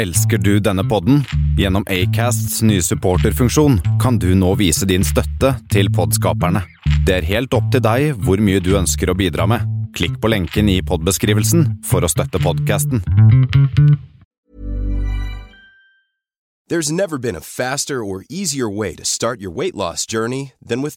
Elsker du denne podden? Gjennom Acasts nye supporterfunksjon kan du nå vise din støtte til podskaperne. Det er helt opp til deg hvor mye du ønsker å bidra med. Klikk på lenken i podbeskrivelsen for å støtte podkasten. There's never been a faster or easier way to start your weight loss journey than with.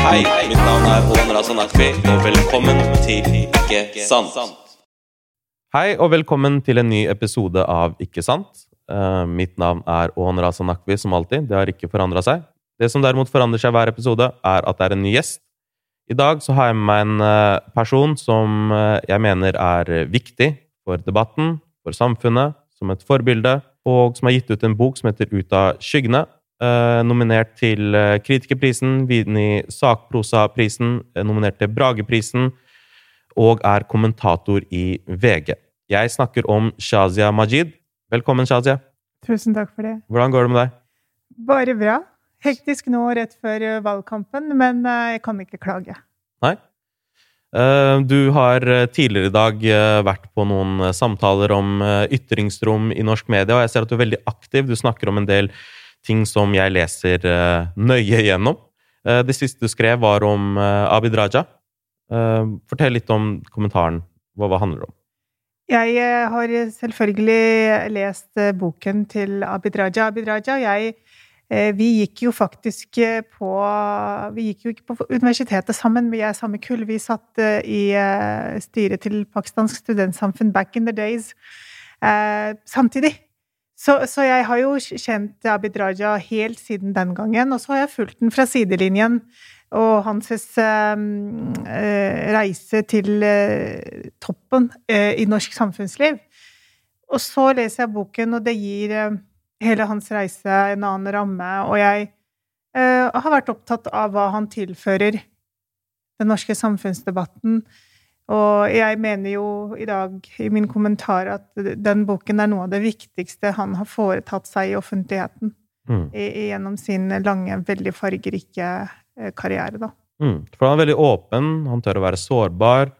Hei, mitt navn er Håvard Razan og velkommen til Ikke sant. Hei og velkommen til en ny episode av Ikke sant. Uh, mitt navn er Åhon Razan som alltid. Det har ikke forandra seg. Det som derimot forandrer seg hver episode, er at det er en ny gjest. I dag så har jeg med meg en eh, person som eh, jeg mener er viktig for debatten, for samfunnet, som et forbilde, og som har gitt ut en bok som heter Ut av skyggene. Eh, nominert til eh, Kritikerprisen, vunnet Sakprosaprisen, eh, nominert til Brageprisen, og er kommentator i VG. Jeg snakker om Shazia Majid. Velkommen, Shazia. Tusen takk for det. Hvordan går det med deg? Bare bra. Hektisk nå rett før valgkampen, men jeg kan ikke klage. Nei? Du har tidligere i dag vært på noen samtaler om ytringsrom i norsk media, og jeg ser at du er veldig aktiv. Du snakker om en del ting som jeg leser eh, nøye gjennom. Eh, Det siste du skrev, var om eh, Abid Raja. Fortell litt om kommentaren. Hva, hva handler det om? Jeg har selvfølgelig lest boken til Abid Raja. Abid Raja og jeg vi gikk jo faktisk på Vi gikk jo ikke på universitetet sammen, vi er samme kull. Vi satt i styret til Pakistansk studentsamfunn back in the days samtidig. Så, så jeg har jo kjent Abid Raja helt siden den gangen, og så har jeg fulgt den fra sidelinjen. Og hans eh, eh, reise til eh, toppen eh, i norsk samfunnsliv. Og så leser jeg boken, og det gir eh, hele hans reise en annen ramme. Og jeg eh, har vært opptatt av hva han tilfører den norske samfunnsdebatten. Og jeg mener jo i dag i min kommentar at den boken er noe av det viktigste han har foretatt seg i offentligheten Mm. i, gjennom sin lange, veldig fargerike eh, karriere, da. Mm. For han er veldig åpen, han tør å være sårbar.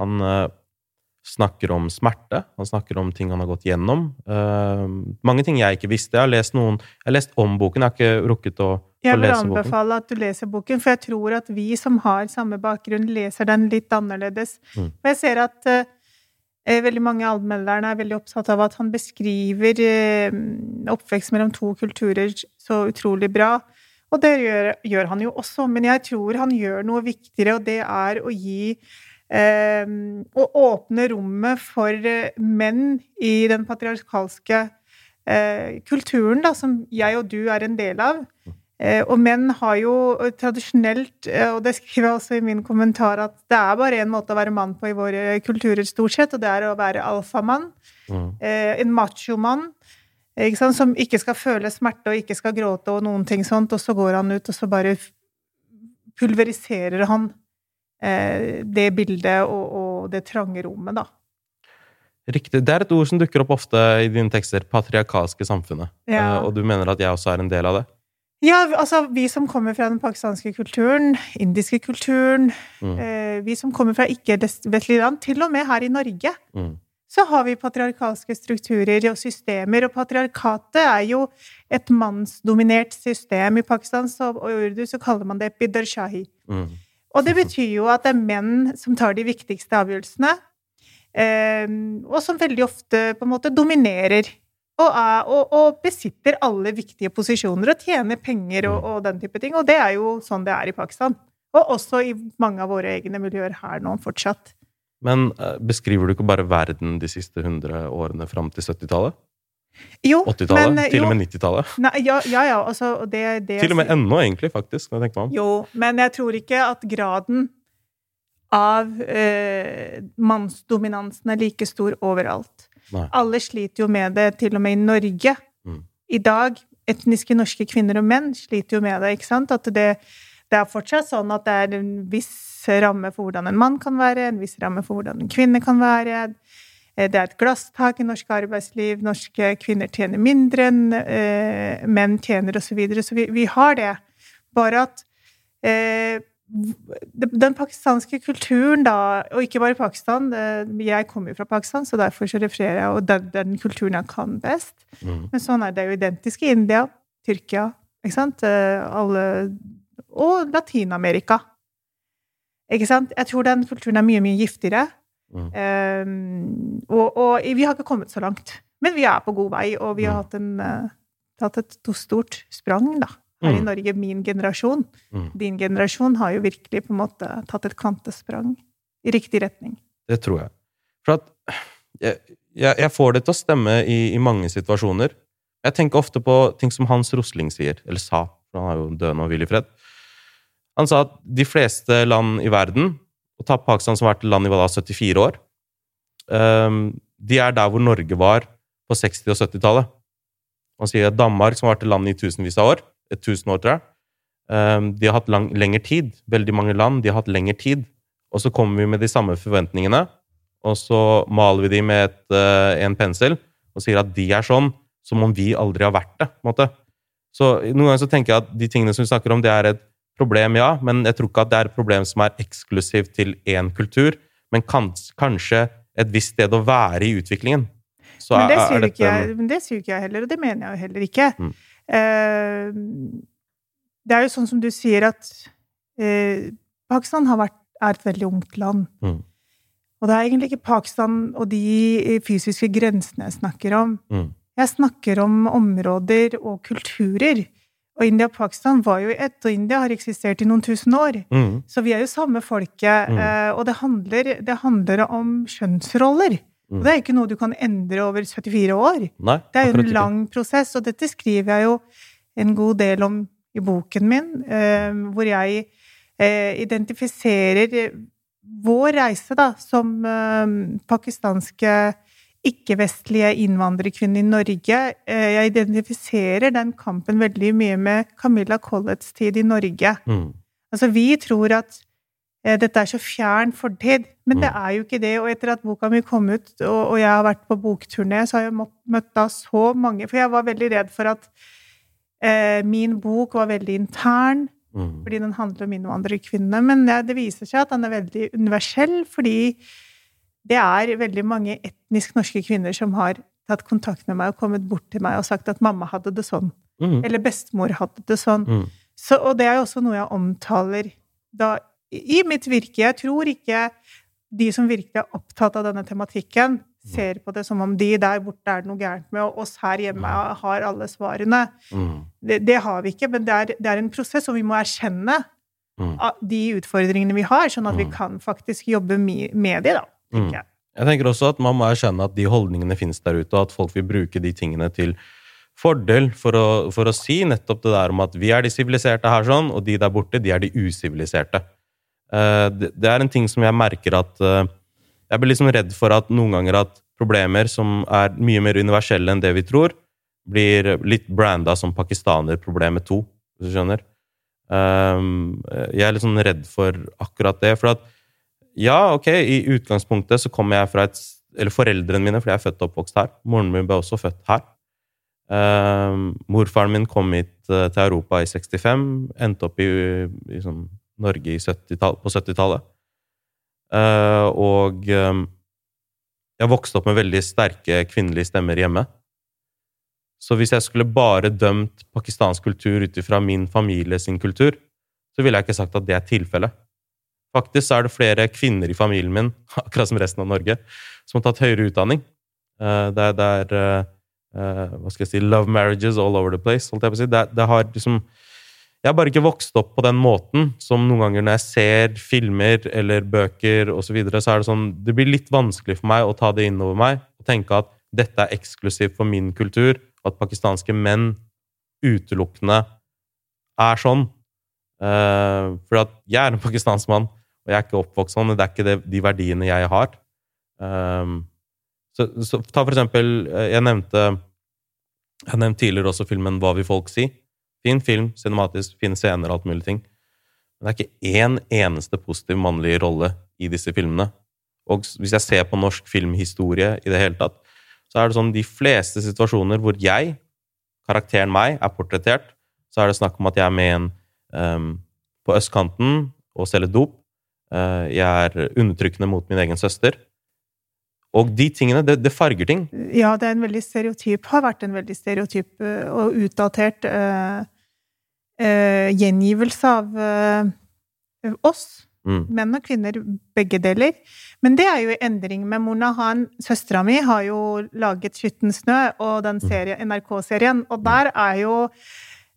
Han eh, snakker om smerte, han snakker om ting han har gått gjennom. Eh, mange ting jeg ikke visste. Jeg har lest noen Jeg har lest om boken, jeg har ikke rukket å Jeg vil anbefale at du leser boken, for jeg tror at vi som har samme bakgrunn, leser den litt annerledes. Mm. Og jeg ser at eh, veldig mange allmennlærere er veldig opptatt av at han beskriver uh, oppvekst mellom to kulturer så utrolig bra. Og det gjør, gjør han jo også, men jeg tror han gjør noe viktigere, og det er å gi uh, Å åpne rommet for menn i den patriarkalske kulturen, da, som jeg og du er en del av. Eh, og menn har jo eh, tradisjonelt, eh, og det skriver jeg også i min kommentar, at det er bare én måte å være mann på i våre kulturer, stort sett, og det er å være alfamann. Mm. En machomann. Ikke? Som ikke skal føle smerte og ikke skal gråte og noen ting sånt, og så går han ut, og så bare pulveriserer han det bildet og, og det trange rommet, da. Riktig. Det er et ord som dukker opp ofte i dine tekster. Patriarkalske samfunnet. Ja. Og du mener at jeg også er en del av det? Ja, altså vi som kommer fra den pakistanske kulturen, indiske kulturen, Mm. eh, vi som kommer fra ikke-vestlige land, til og med her i Norge, Mm. så har vi patriarkalske strukturer og systemer, og patriarkatet er jo et mannsdominert system. I Pakistan så, og i urdu så kaller man det bidarshahi. Mm. Og det betyr jo at det er menn som tar de viktigste avgjørelsene, eh, og som veldig ofte på en måte dominerer Og, er, og, og besitter alle viktige posisjoner og tjener penger og, og den type ting. Og det er jo sånn det er i Pakistan. Og også i mange av våre egne miljøer her nå fortsatt. Men eh, beskriver du ikke bare verden de siste 100 årene fram til 70-tallet? Jo, 80-tallet? Til jo, og med 90-tallet? Ja, ja, ja, altså det, det Til og med ennå, egentlig, faktisk. når jeg tenker meg om. Jo, men jeg tror ikke at graden av eh, mannsdominansen er like stor overalt. Nei. Alle sliter jo med det, til og med i Norge. Mm. I dag, etniske norske kvinner og menn sliter jo med det, ikke sant? At det, det er fortsatt sånn at det er en viss ramme for hvordan en mann kan være, en viss ramme for hvordan en kvinne kan være. Eh, Det er et glasstak i norsk arbeidsliv, norske kvinner tjener mindre enn eh, menn tjener, osv. Så, videre. så vi, vi har det. Bare at eh, den pakistanske kulturen, da, og ikke bare Pakistan Jeg kommer jo fra Pakistan, så derfor så refererer jeg og den, den kulturen jeg kan best. Mm. Men sånn er det jo identisk i India, Tyrkia, ikke sant? Eh, Alle, og Latin-Amerika. Ikke sant? Jeg tror den kulturen er mye, mye giftigere. Mm. Um, og, og vi har ikke kommet så langt. Men vi er på god vei, og vi har Mm. hatt, en, eh, tatt et stort sprang, da. Her i Mm. Norge, min generasjon. Mm. Din generasjon har jo virkelig på en måte tatt et kvantesprang i riktig retning. Det tror jeg. For at jeg, jeg, jeg får det til å stemme i, i mange situasjoner. Jeg tenker ofte på ting som Hans Rosling sier, eller sa, for han er jo død nå, hvil i fred. Han sa at de fleste land i verden, og ta Pakistan som har vært land i da, 74 år, ehm, de er der hvor Norge var på 60- og 70-tallet. Han sier at Danmark, som har vært land i tusenvis av år, et tusen år, tror jeg, ehm, de har hatt lang, lengre tid. Veldig mange land, de har hatt lengre tid. Og så kommer vi med de samme forventningene, og så maler vi de med et, eh, en pensel og sier at de er sånn, som om vi aldri har vært det. på en måte. Så Noen ganger så tenker jeg at de tingene som vi snakker om, det er et problem, ja, men jeg tror ikke at det er et problem som er eksklusivt til én kultur, men kans, kanskje et visst sted å være i utviklingen. Så Men det, er- er sier dette ikke jeg, men det sier ikke jeg heller, og det mener jeg jo heller ikke. Mm. Eh, det er jo sånn som du sier at eh, Pakistan har vært, er et veldig ungt land. Mm. Og det er egentlig ikke Pakistan og de fysiske grensene jeg snakker om. Mm. Jeg snakker om områder og kulturer. Og India og Pakistan var jo ett, og India har eksistert i noen tusen år. Mm. Så vi er jo samme folket, Mm. eh, og det handler, det handler om kjønnsroller. Mm. Og det er ikke noe du kan endre over 74 år. Nei, Det er jo en en ikke. lang prosess, og dette skriver jeg jo en god del om i boken min, eh, hvor jeg eh, identifiserer vår reise da, som eh, pakistanske ikke-vestlige innvandrerkvinner i Norge. Eh, jeg identifiserer den kampen veldig mye med Camilla Colletts tid i Norge. Mm. Altså, vi tror at eh, dette er så fjern fortid, men det Mm. er jo ikke det. Og etter at boka mi kom ut, og, og jeg har vært på bokturné, så har jeg møtt da så mange For jeg var veldig redd for at eh, min bok var veldig intern, Mm. fordi den handler om innvandrerkvinnene. Men det, det viser seg at den er veldig universell, fordi det er veldig mange etnisk norske kvinner som har tatt kontakt med meg og kommet bort til meg og sagt at mamma hadde det sånn. Mm. Eller bestemor hadde det sånn. Mm. Så, og det er jo også noe jeg omtaler da, i mitt virke. Jeg tror ikke de som virkelig er opptatt av denne tematikken, ser på det som om de der borte er det noe gærent med, og oss her hjemme har alle svarene. Mm. Det, det har vi ikke, men det er, det er en prosess, og vi må erkjenne Mm. de utfordringene vi har, sånn at vi Mm. kan faktisk jobbe med de, da, Mm. tenker jeg. Jeg tenker også at man må erkjenne at de holdningene finnes der ute, og at folk vil bruke de tingene til fordel for å, for å si nettopp det der om at vi er de siviliserte her sånn, og de der borte, de er de usiviliserte. Eh, det, er en ting som jeg merker at eh, Jeg blir liksom redd for at noen ganger at problemer som er mye mer universelle enn det vi tror, blir litt branda som pakistanerproblemet 2, hvis du skjønner. Um, jeg er litt sånn redd for akkurat det. For at ja, ok, i utgangspunktet så kommer jeg fra et Eller foreldrene mine, fordi jeg er født og oppvokst her. Moren min ble også født her. Um, morfaren min kom hit eh, til Europa i 65, endte opp i, i sånn Norge i 70 på 70-tallet. Uh, og um, jeg vokste opp med veldig sterke kvinnelige stemmer hjemme. Så hvis jeg skulle bare dømt pakistansk kultur ut ifra min familie sin kultur, så ville jeg ikke sagt at det er tilfellet. Faktisk er det flere kvinner i familien min, akkurat som resten av Norge, som har tatt høyere utdanning. Uh, Det er, det er uh, Hva skal jeg si Love marriages all over the place. holdt jeg på å si. Det, det har liksom Jeg har bare ikke vokst opp på den måten som noen ganger når jeg ser filmer eller bøker osv., så, videre, så er det sånn Det blir litt vanskelig for meg å ta det innover meg og tenke at dette er eksklusivt for min kultur, at pakistanske menn utelukkende er sånn. Uh, for at jeg er en pakistansk mann, og jeg er ikke oppvokst sånn. Det er ikke det, de verdiene jeg har. Um, så, så, ta for eksempel eh, Jeg nevnte Jeg nevnte tidligere også filmen Hva vil folk si? Fin film, cinematisk, fine scener og alt mulig ting. Men det er ikke én eneste positiv mannlig rolle i disse filmene. Og hvis jeg ser på norsk filmhistorie i det hele tatt, så er det sånn de fleste situasjoner hvor jeg, karakteren meg, er portrettert, så er det snakk om at jeg er med en um, på østkanten og selger dop. Uh, jeg er undertrykkende mot min egen søster. Og de tingene, det, det, farger ting. Ja, det er en veldig stereotyp, har vært en veldig stereotyp uh, og utdatert uh, gjengivelse av oss. Mm. Menn og kvinner, begge deler. Men det er jo i endring med Mona Han. Søstera mi har jo laget 'Skitten snø' og den mm. NRK-serien, og der er jo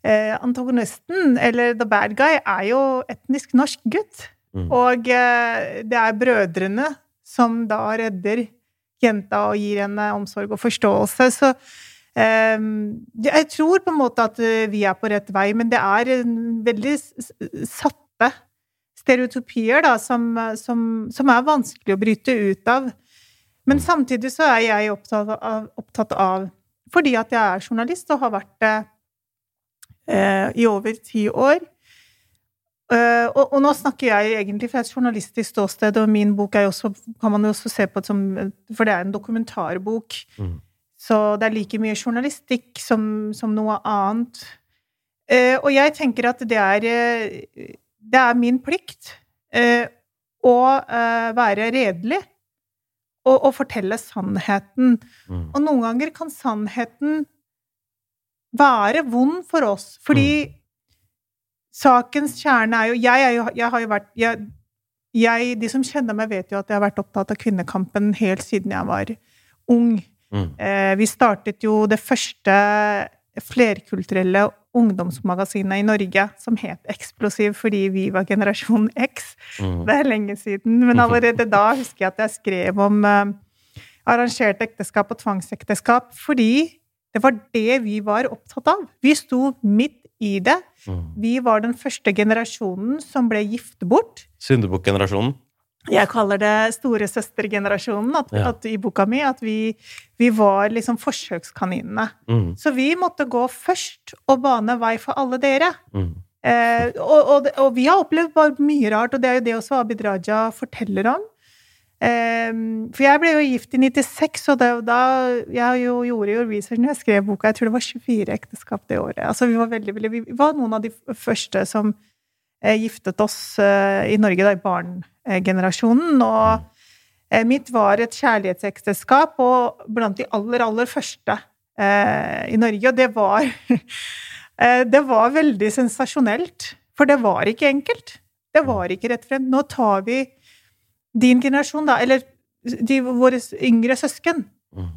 eh, antagonisten, eller the bad guy, er jo etnisk norsk gutt. Mm. Og eh, det er brødrene som da redder jenta og gir henne omsorg og forståelse. Så jeg tror på en måte at eh, vi er på rett vei, men det er veldig satte stereotypier da, som, som, som, er vanskelig å bryte ut av. Men samtidig så er jeg opptatt av, opptatt av Fordi at jeg er journalist og har vært det eh, i over ti år. Uh, og, og, nå snakker jeg egentlig fra et journalistisk ståsted, og min bok er også, kan man jo også se på som For det er en dokumentarbok. Mm. Så det er like mye journalistikk som, som noe annet. Eh, og jeg tenker at det er det er min plikt eh, å eh, være redelig og, og, fortelle sannheten. Mm. Og noen ganger kan sannheten være vond for oss, fordi mm. sakens kjerne er jo Jeg, er jo, jeg har jo vært jeg, jeg, De som kjenner meg, vet jo at jeg har vært opptatt av kvinnekampen helt siden jeg var ung. Mm. Eh, vi startet jo det første flerkulturelle ungdomsmagasinet i Norge som het Eksplosiv fordi vi var generasjon X. Mm. Det er lenge siden. Men allerede da husker jeg at jeg skrev om arrangerte arrangert ekteskap og tvangsekteskap fordi det var det vi var opptatt av. Vi sto midt i det. Mm. Vi var den første generasjonen som ble gift bort. Syndebukkgenerasjonen? Jeg kaller det storesøstergenerasjonen at, ja. at, i boka mi. At vi, vi var liksom forsøkskaninene. Mm. Så vi måtte gå først og bane vei for alle dere. Mm. Eh, og, og, og, vi har opplevd bare mye rart, og det er jo det også Abid Raja forteller om. Eh, for jeg ble jo gift i 96, og det, da jeg jo gjorde jo research når jeg skrev boka. Jeg tror det var 24 ekteskap det året. Altså vi var veldig, veldig, vi var noen av de første som eh, giftet oss eh, i Norge da, i barn generasjonen. Og eh, mitt var et kjærlighetsekteskap, og blant de aller, aller første eh, i Norge. Og det var eh, Det var veldig sensasjonelt. For det var ikke enkelt. Det var ikke rett frem. Nå tar vi din generasjon, da, eller de, våre yngre søsken, mm.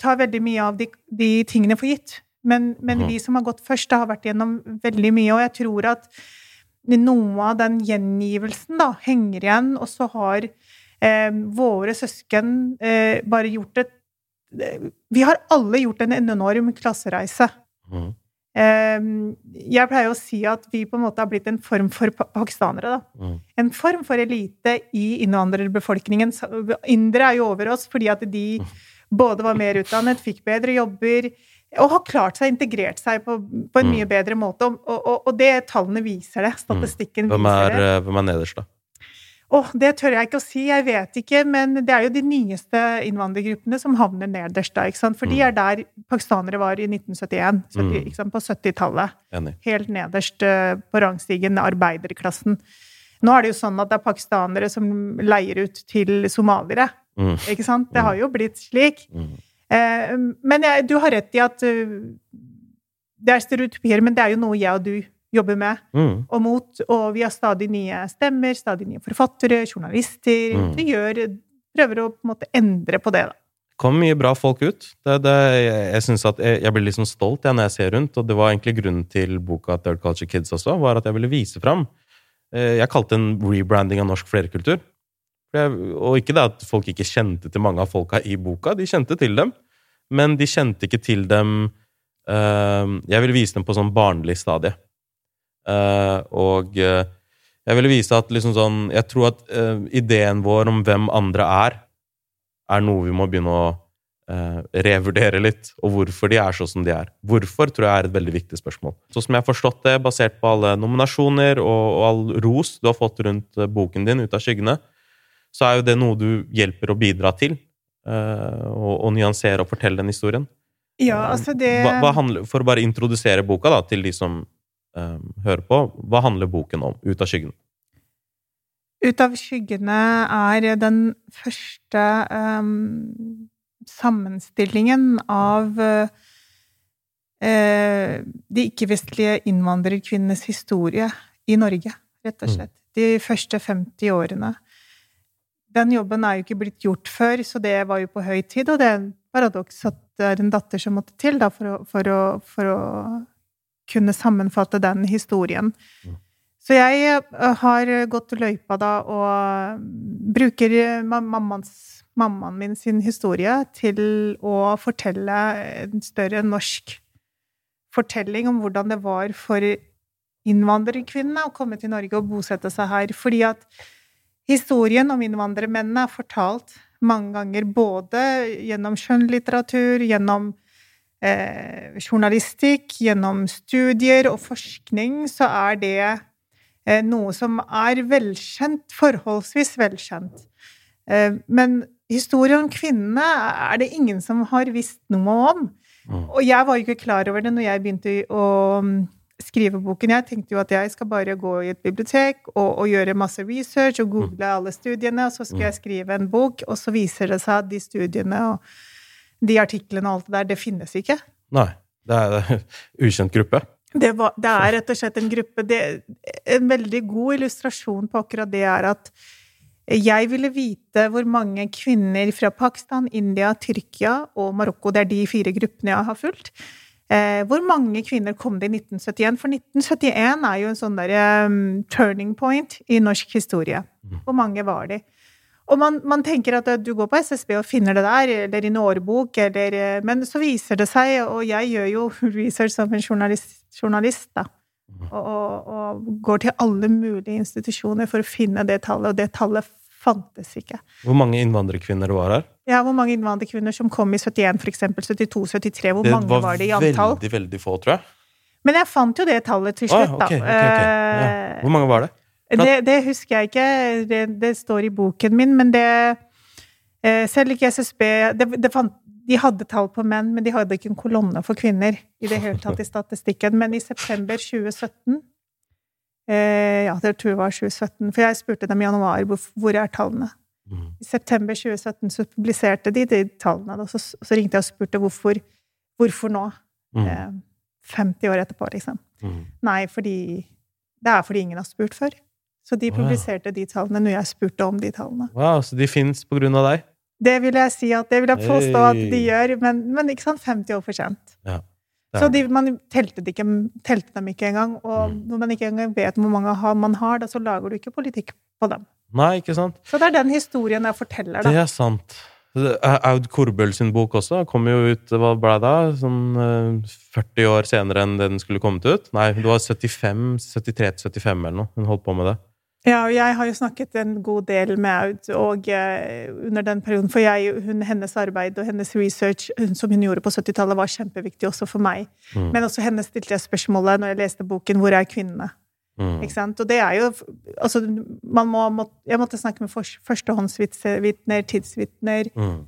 tar veldig mye av de, de tingene for gitt. Men, men, mm. vi som har gått først, har vært gjennom veldig mye, og jeg tror at noe av den gjengivelsen da, henger igjen, og så har eh, våre søsken eh, bare gjort et Vi har alle gjort en enorm klassereise. Mm. Eh, jeg pleier å si at vi på en måte har blitt en form for pakistanere. Da. Mm. En form for elite i innvandrerbefolkningen. Indere er jo over oss fordi at de mm. både var mer utdannet, fikk bedre jobber, og har klart seg, integrert seg på, på en mm. mye bedre måte. Og, og, og, det tallene viser det. Statistikken hvem er, viser det. Eh, hvem er nederst, da? Åh, det tør jeg ikke å si, jeg vet ikke. Men det er jo de nyeste innvandrergruppene som havner nederst da. ikke sant? For de mm. er der pakistanere var i 1971, 70, mm. på 70-tallet. Helt nederst uh, på rangstigen, arbeiderklassen. Nå er det jo sånn at det er pakistanere som leier ut til somaliere. Mm. Ikke sant? Det har jo blitt slik. Eh, men jeg, du har rett i at uh, det er stereotypier, men det er jo noe jeg og du jobber med mm. og mot. Og vi har stadig nye stemmer, stadig nye forfattere, journalister. Mm. Vi gjør, prøver å på en måte endre på det, da. Det kom mye bra folk ut. Det, det, jeg jeg synes at jeg, jeg blir liksom stolt jeg, når jeg ser rundt, og det var egentlig grunnen til boka Third Culture Kids også, var at jeg ville vise fram. Eh, Jeg kalte det en rebranding av norsk flerkultur. Og ikke det at folk ikke kjente til mange av folka i boka, de kjente til dem, men de kjente ikke til dem eh, Jeg ville vise dem på sånn barnlig stadie. Eh, og eh, jeg ville vise at liksom sånn Jeg tror at ideen vår om hvem andre er, er noe vi må begynne å Uh, revurdere litt, og hvorfor de er sånn som de er. Hvorfor tror jeg er et veldig viktig spørsmål. Sånn som jeg har forstått det, basert på alle nominasjoner og, og all ros du har fått rundt boken din, Ut av skyggene, så er jo det noe du hjelper å bidra til. eh, og, og nyansere og fortelle den historien. Ja, altså det Hva, hva handler, for å bare introdusere boka da, til de som um, hører på, hva handler boken om? Ut av skyggene. Ut av skyggene er den første um, sammenstillingen av eh, eh, de ikke-vestlige innvandrerkvinnenes historie i Norge, rett og Mm. slett. De første 50 årene. Den jobben er jo ikke blitt gjort før, så det var jo på høy tid, og det er en paradoks at det er en datter som måtte til da, for, å, for, å, for å kunne sammenfatte den historien. Så jeg eh, har gått løypa da og bruker ma- mammans, mammaen min sin historie til å fortelle en større norsk fortelling om hvordan det var for innvandrerkvinnene å komme til Norge og bosette seg her. Fordi at historien om innvandrermennene er fortalt mange ganger både gjennom skjønnlitteratur, gjennom eh, journalistikk, gjennom studier og forskning, så er det eh, noe som er velkjent, forholdsvis velkjent. Eh, men historien om kvinnene er det ingen som har visst noe om. Og jeg var jo ikke klar over det når jeg begynte å mm, skrive boken. Jeg tenkte jo at jeg skal bare gå i et bibliotek og, og gjøre masse research og google alle studiene, og så skal jeg skrive en bok, og så viser det seg at de studiene og de artiklene og alt det der, det finnes ikke. Nei, det er en ukjent gruppe. Det, var, det er rett og slett en gruppe det, En veldig god illustrasjon på akkurat det er at jeg ville vite hvor mange kvinner fra Pakistan, India, Tyrkia og Marokko, det er de fire gruppene jeg har fulgt, eh, hvor mange kvinner kom det i 1971? For 1971 er jo en sånn der, um, turning point i norsk historie. Hvor mange var de? Og man, man tenker at eh, du går på SSB og finner det der, eller i en årbok, eller eh, Men så viser det seg, og jeg gjør jo research som en journalist, journalist da, og, og, og går til alle mulige institusjoner for å finne det tallet, og det tallet fantes ikke. Hvor mange innvandrerkvinner var her? Ja, hvor mange innvandrerkvinner som kom i 71, for eksempel, 72, 73, hvor Det mange var, var det i antall? Det var veldig, veldig få, tror jeg. Men jeg fant jo det tallet til slutt, slutt, okay, da. ok, ok. Ja. Eh, Hvor mange var det? Det, det husker jeg ikke, det, det står i boken min, men det eh, Selv ikke SSB det, det fant, De hadde tall på menn, men de hadde ikke en kolonne for kvinner i det hele tatt i statistikken. Men i september 2017 eh, Ja, det tror jeg var 2017, for jeg spurte dem i januar hvor, hvor er tallene. Mm. I september 2017 så publiserte de de tallene, og så, så ringte jeg og spurte hvorfor, hvorfor nå. Mm. Eh, 50 år etterpå, liksom. Mm. Nei, fordi Det er fordi ingen har spurt før. Så de Wow. publiserte de tallene når jeg spurte om de tallene. Wow, så de fins på grunn av deg? Det vil jeg si at det vil jeg påstå at de gjør, men, men ikke sant, 50 år for sent. Ja. Så de, man telte, de ikke, telte dem ikke engang, og Mm. når man ikke engang vet hvor mange man har, da så lager du ikke politikk på dem. Nei, ikke sant? Så det er den historien jeg forteller, Det er sant. Aud Korbøl sin bok også kom jo ut hva ble det da? Sånn eh, 40 år senere enn den skulle kommet ut. Nei, det var 75, 73-75 eller noe. Hun holdt på med det. Ja, og jeg har jo snakket en god del med Aud og, eh, under den perioden, for jeg, hun, hennes arbeid og hennes research hun, som hun gjorde på 70-tallet, var kjempeviktig også for meg. Mm. Men også henne stilte jeg spørsmålet når jeg leste boken 'Hvor er kvinnene?' Mm. Ikke sant? Og det er jo Altså, man må, må Jeg måtte snakke med førstehåndsvitner, tidsvitner. Mm.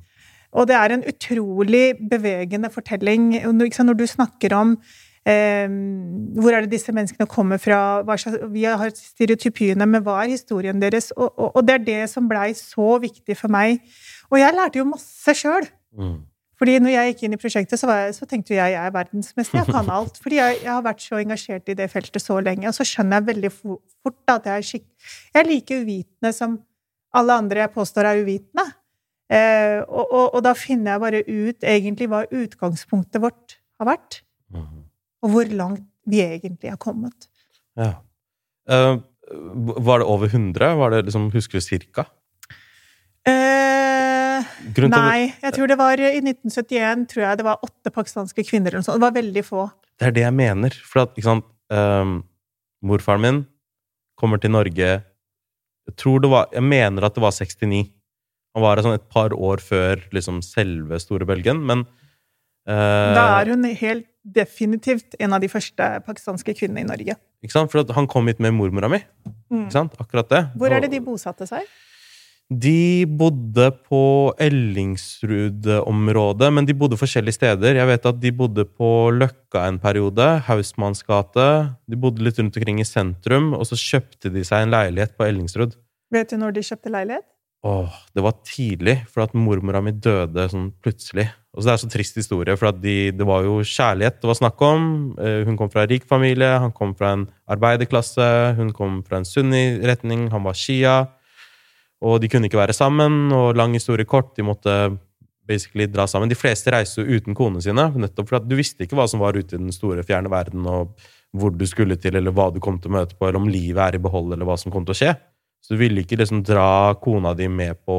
Og det er en utrolig bevegende fortelling. Når- du snakker om hvor er det disse menneskene kommer fra? Vi har stereotypiene, men hva er historien deres? Og, og, og det er det som blei så viktig for meg. Og jeg lærte jo masse sjøl. Mm. Fordi når jeg gikk inn i prosjektet, så, var jeg, så tenkte jeg jeg er verdensmester, jeg kan alt. Fordi jeg, jeg har vært så engasjert i det feltet så lenge. Og så skjønner jeg veldig fo- fort at jeg er skikk... Jeg er like uvitende som alle andre jeg påstår er uvitende. Eh, og, og, og da finner jeg bare ut egentlig hva utgangspunktet vårt har vært. Og hvor langt vi egentlig har kommet. Ja. Uh, var det over 100? Var det liksom, husker du cirka? Uh, nei, jeg tror det var i 1971 tror jeg det var åtte pakistanske kvinner eller noe sånt. Det var veldig få. Det er det jeg mener. For at, ikke sant ehm, Morfaren min kommer til Norge Jeg tror det var Jeg mener at det var 69. Han var sånn et par år før liksom selve store bølgen, men uh, Da er hun helt definitivt en av de første pakistanske kvinnene i Norge. Ikke sant? For han kom hit med mormora mi. Mm. Ikke sant? Akkurat det. Hvor er det de bosatte seg? De bodde på Ellingsrud-området, men de bodde forskjellige steder. Jeg vet at de bodde på Løkka en periode, Hausmanns gate. De bodde litt rundt omkring i sentrum, og så kjøpte de seg en leilighet på Ellingsrud. Vet du når de kjøpte leilighet? Åh, det var tidlig, for at mormora mi døde sånn plutselig. Og så Det er så trist historie, for de, det var jo kjærlighet det var snakk om. Eh, Hun kom fra en rik familie, han kom fra en arbeiderklasse, hun kom fra en sunni-retning, han var shia. Og de kunne ikke være sammen, og lang historie kort, de måtte basically dra sammen. De fleste reiste jo uten konene sine, nettopp fordi du visste ikke hva som var ute i den store, fjerne verden, og hvor du skulle til, eller hva du kom til å møte på, eller om livet er i behold, eller hva som kom til å skje. Så du ville ikke liksom dra kona di med på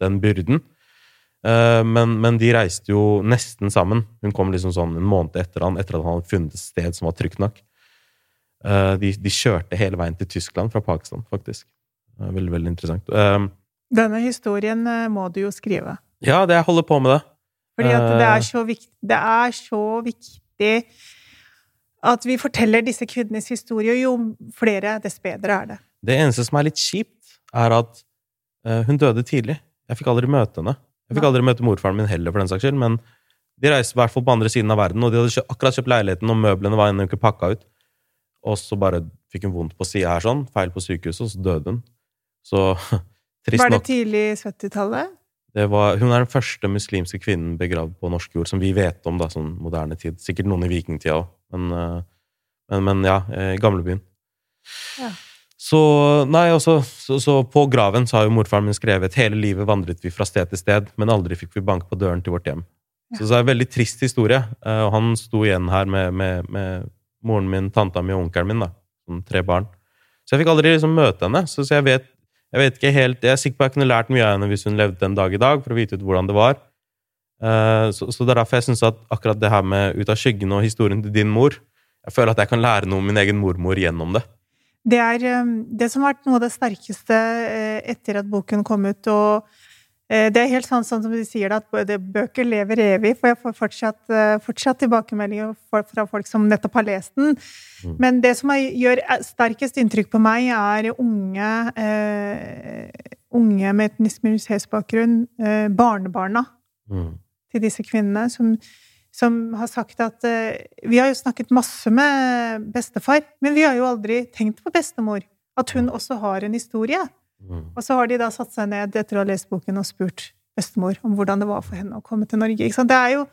den byrden. Eh, Men, men de reiste jo nesten sammen. Hun kom liksom sånn en måned etter han, etter at han hadde funnet et sted som var trygt nok. Eh, De, de kjørte hele veien til Tyskland fra Pakistan, faktisk. Veldig, veldig interessant. Eh, Denne historien må du jo skrive. Ja, det jeg holder på med det. Fordi at det er så viktig, det er så viktig at vi forteller disse kvinnenes historie. Jo flere, dess bedre er det. Det eneste som er litt kjipt, er at hun døde tidlig. Jeg fikk aldri møte henne. Jeg fikk aldri møte morfaren min heller, for den saks skyld, men de reiste i hvert fall på andre siden av verden, og de hadde kjøpt, akkurat kjøpt leiligheten, og møblene var ennå ikke pakka ut. Og så bare fikk hun vondt på sida her, sånn, feil på sykehuset, og så døde hun. Så trist nok. Var det tidlig 70-tallet? Det var, hun er den første muslimske kvinnen begravd på norsk jord, som vi vet om, da, sånn moderne tid. Sikkert noen i vikingtida òg, men, eh, men, men ja, eh, i gamlebyen. Ja. Så, nei, også, så, så på graven så har jo morfaren min skrevet hele livet vandret vi fra sted til sted, men aldri fikk vi banke på døren til vårt hjem. Så det er en veldig trist historie. eh, Og han sto igjen her med, med, med moren min, tanta mi og onkelen min, da, som tre barn. Så jeg fikk aldri liksom møte henne. Så, så jeg vet jeg vet ikke helt, jeg er sikker på at jeg kunne lært mye av henne hvis hun levde en dag i dag, for å vite ut hvordan det var. Eh, Så, så det er derfor jeg syns at akkurat det her med Ut av skyggen og historien til din mor Jeg føler at jeg kan lære noe om min egen mormor gjennom det. Det er eh, det som har vært noe av det sterkeste eh, etter at boken kom ut. Og eh, det er helt sånn, sånn som de sier at bøker lever evig. For jeg får fortsatt, eh, fortsatt tilbakemeldinger fra folk som nettopp har lest den. Mm. Men det som gjør sterkest inntrykk på meg, er unge, uh, unge med etnisk minoritetsbakgrunn, uh, barnebarna Mm. til disse kvinnene, som, som har sagt at eh, Vi har jo snakket masse med bestefar, men vi har jo aldri tenkt på bestemor. At hun også har en historie. Mm. Og så har de da satt seg ned etter å ha lest boken og spurt bestemor om hvordan det var for henne å komme til Norge. Ikke sant? Det er jo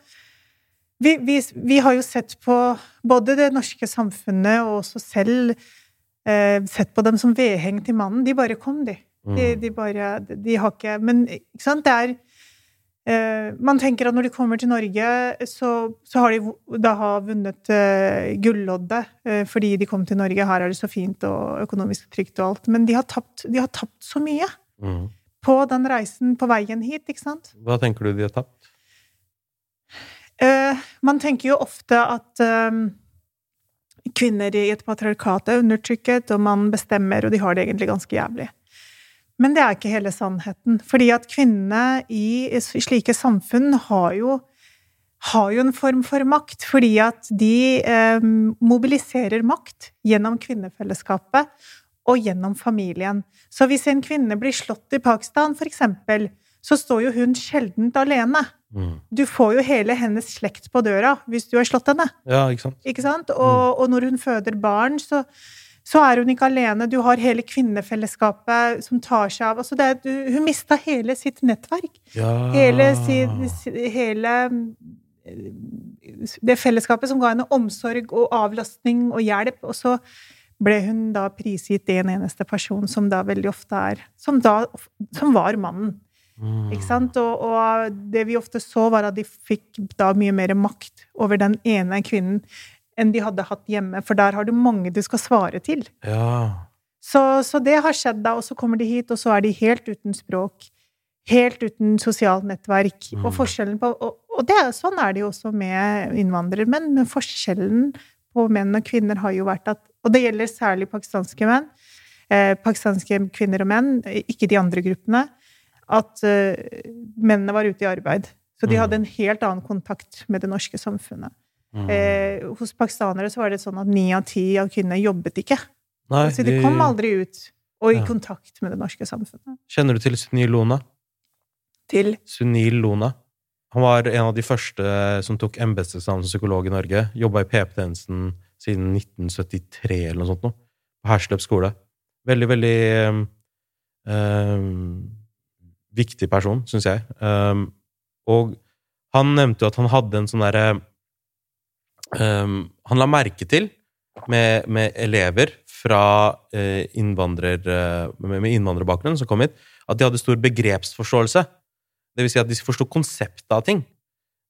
vi, vi, vi har jo sett på både det norske samfunnet og også selv eh, sett på dem som vedheng til mannen. De bare kom, de. De, Mm. de bare De har ikke Men ikke sant, det er Man tenker at når de kommer til Norge, så, så har de da har vunnet uh, gulloddet uh, fordi de kom til Norge. Her er det så fint og økonomisk trygt og alt. Men de har tapt, de har tapt så mye Mm. på den reisen på veien hit, ikke sant? Hva tenker du de har tapt? Uh, man tenker jo ofte at eh, kvinner i et patriarkat er undertrykket, og man bestemmer, og de har det egentlig ganske jævlig. Men det er ikke hele sannheten. Fordi at kvinnene i slike samfunn har jo, har jo en form for makt. Fordi at de eh, mobiliserer makt gjennom kvinnefellesskapet og gjennom familien. Så hvis en kvinne blir slått i Pakistan, eksempel, så står jo hun sjeldent alene. Mm. Du får jo hele hennes slekt på døra hvis du har slått henne. Ja, ikke sant? Ikke sant? Og, og når hun føder barn, så, så er hun ikke alene. Du har hele kvinnefellesskapet som tar seg av altså er, du, Hun mista hele sitt nettverk. Ja. Hele, hele eh, Det fellesskapet som ga henne omsorg og avlastning og hjelp. Og så ble hun da prisgitt en eneste person, som da veldig ofte er Som da som var mannen. Ikke sant? Og, og det vi ofte så, var at de fikk da mye mer makt over den ene kvinnen enn de hadde hatt hjemme, for der har du mange du skal svare til. Ja. Så, så det har skjedd da, og så kommer de hit, og så er de helt uten språk. Helt uten sosialt nettverk. Mm. Og forskjellen på Og, og det, sånn er det jo også med innvandrermenn, men forskjellen på menn og kvinner har jo vært at Og det gjelder særlig pakistanske menn. Eh, pakistanske kvinner og menn, ikke de andre gruppene. At eh, mennene var ute i arbeid. Så de Mm. hadde en helt annen kontakt med det norske samfunnet. Mm. Eh, hos pakistanere så var det sånn at ni av ti av kvinnene jobbet ikke. Nei, Så de kom aldri ut og i Ja. kontakt med det norske samfunnet. Kjenner du til Sunil Lona? Til Sunil Lona. Han var en av de første som tok embetseksamen som psykolog i Norge. Jobba i PP-tjenesten siden 1973 eller noe sånt. Nå. På Hersløp skole. Veldig, veldig um, viktig person, syns jeg. Um, og han nevnte jo at han hadde en sånn derre um, Han la merke til med, med elever fra eh, innvandrer, eh, med, med innvandrerbakgrunn som kom hit, at de hadde stor begrepsforståelse. Det vil si at de forsto konseptet av ting,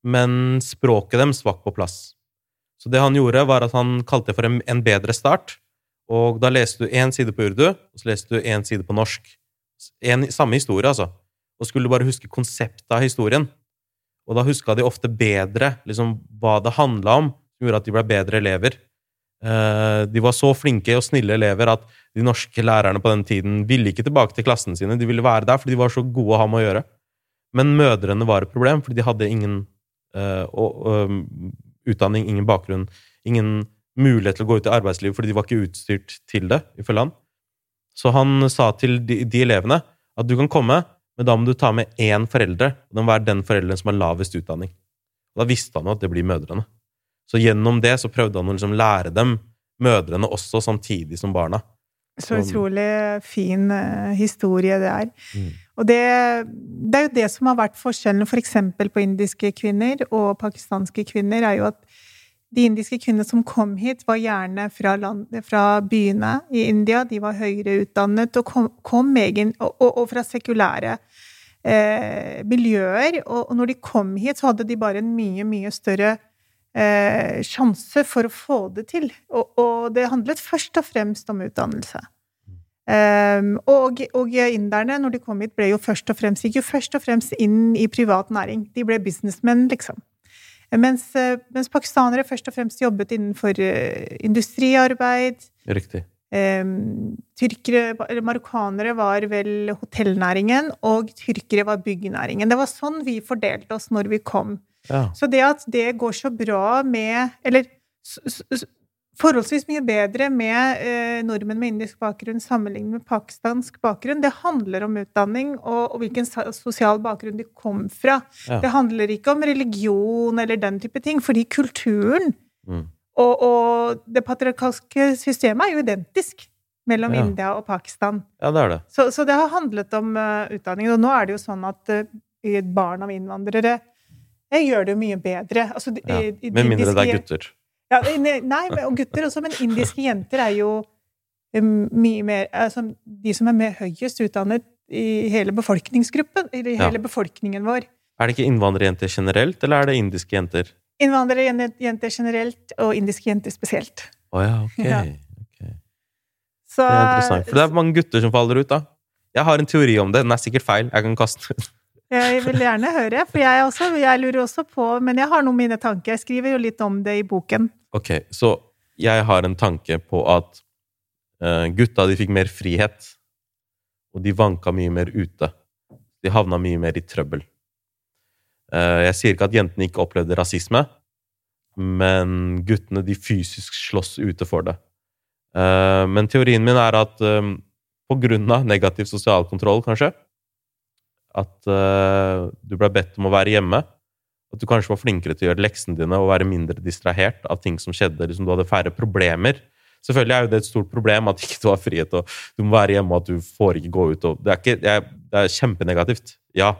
men språket deres var på plass. Så det han gjorde, var at han kalte det for en, en bedre start. Og da leste du én side på urdu, og så leste du én side på norsk. En, samme historie, altså. Og skulle du bare huske konseptet av historien. Og da huska de ofte bedre liksom, hva det handla om, som gjorde at de ble bedre elever. Eh, de var så flinke og snille elever at de norske lærerne på den tiden ville ikke tilbake til klassene sine. De ville være der fordi de var så gode å ha med å gjøre. Men mødrene var et problem, fordi de hadde ingen uh, og, utdanning, ingen bakgrunn, ingen mulighet til å gå ut i arbeidslivet fordi de var ikke utstyrt til det, ifølge han. Så han sa til de, de elevene at du kan komme, men da må du ta med én forelder, og det må være den forelderen som har lavest utdanning. Og da visste han jo at det blir mødrene. Så gjennom det så prøvde han å liksom lære dem, mødrene også, samtidig som barna. Så utrolig fin eh, historie det er. Mm. Og det, det er jo det som har vært forskjellen for eksempel på indiske kvinner og pakistanske kvinner, er jo at de indiske kvinnene som kom hit, var gjerne fra, land, fra byene i India. De var høyere utdannet og kom, kom egen, og, og, og fra sekulære eh, miljøer. Og, og når de kom hit, så hadde de bare en mye, mye større eh, sjanse for å få det til. Og, og det handlet først og fremst om utdannelse. Um, og, og inderne, når de kom hit, ble jo først og fremst, gikk jo først og fremst inn i privat næring. De ble businessmenn, liksom. Mens, eh, mens pakistanere først og fremst jobbet innenfor eh, industriarbeid. Riktig. Um, tyrkere, eller marokkanere var vel hotellnæringen, og tyrkere var byggenæringen. Det var sånn vi fordelte oss når vi kom. Ja. Så det at det går så bra med Eller forholdsvis mye bedre med eh, nordmenn med indisk bakgrunn sammenlignet med pakistansk bakgrunn, det handler om utdanning og, og hvilken sosial bakgrunn de kom fra. Ja. Det handler ikke om religion eller den type ting, fordi kulturen Mm. og, og det patriarkalske systemet er jo identisk mellom Ja. India og Pakistan. ja, det er det. Så, så det har handlet om uh, utdanning. Og nå er det jo sånn at uh, barn av innvandrere eh, gjør det jo mye bedre. Altså, Ja. i Med mindre det er gutter. Ja, nei, nei, og gutter også, men indiske jenter er jo um, mye mer altså, De som er med høyest utdannet i hele befolkningsgruppen, eller i Ja. hele befolkningen vår. Er det ikke innvandrerjenter generelt, eller er det indiske jenter? Innvandrerjenter generelt, og indiske jenter spesielt. Å ja, ok. Ja. ok. Det er interessant. For det er mange gutter som faller ut, da. Jeg har en teori om det. Den er sikkert feil. Jeg kan kaste den ut. Jeg vil gjerne høre, for jeg, også, jeg lurer også på Men jeg har noen mine tanker. Jeg skriver jo litt om det i boken. Ok, så jeg har en tanke på at uh, gutta de fikk mer frihet, og de vanka mye mer ute. De havna mye mer i trøbbel. Uh, jeg sier ikke at jentene ikke opplevde rasisme, men guttene de fysisk slåss ute for det. Uh, men teorien min er at um, på grunn av negativ sosial kontroll, kanskje, at uh, du ble bedt om å være hjemme, at du kanskje var flinkere til å gjøre leksene dine og være mindre distrahert av ting som skjedde. liksom Du hadde færre problemer. Selvfølgelig er jo det et stort problem at ikke du har frihet, og du må være hjemme, og at du får ikke gå ut. Og det, er ikke, det, er, det er kjempenegativt, ja.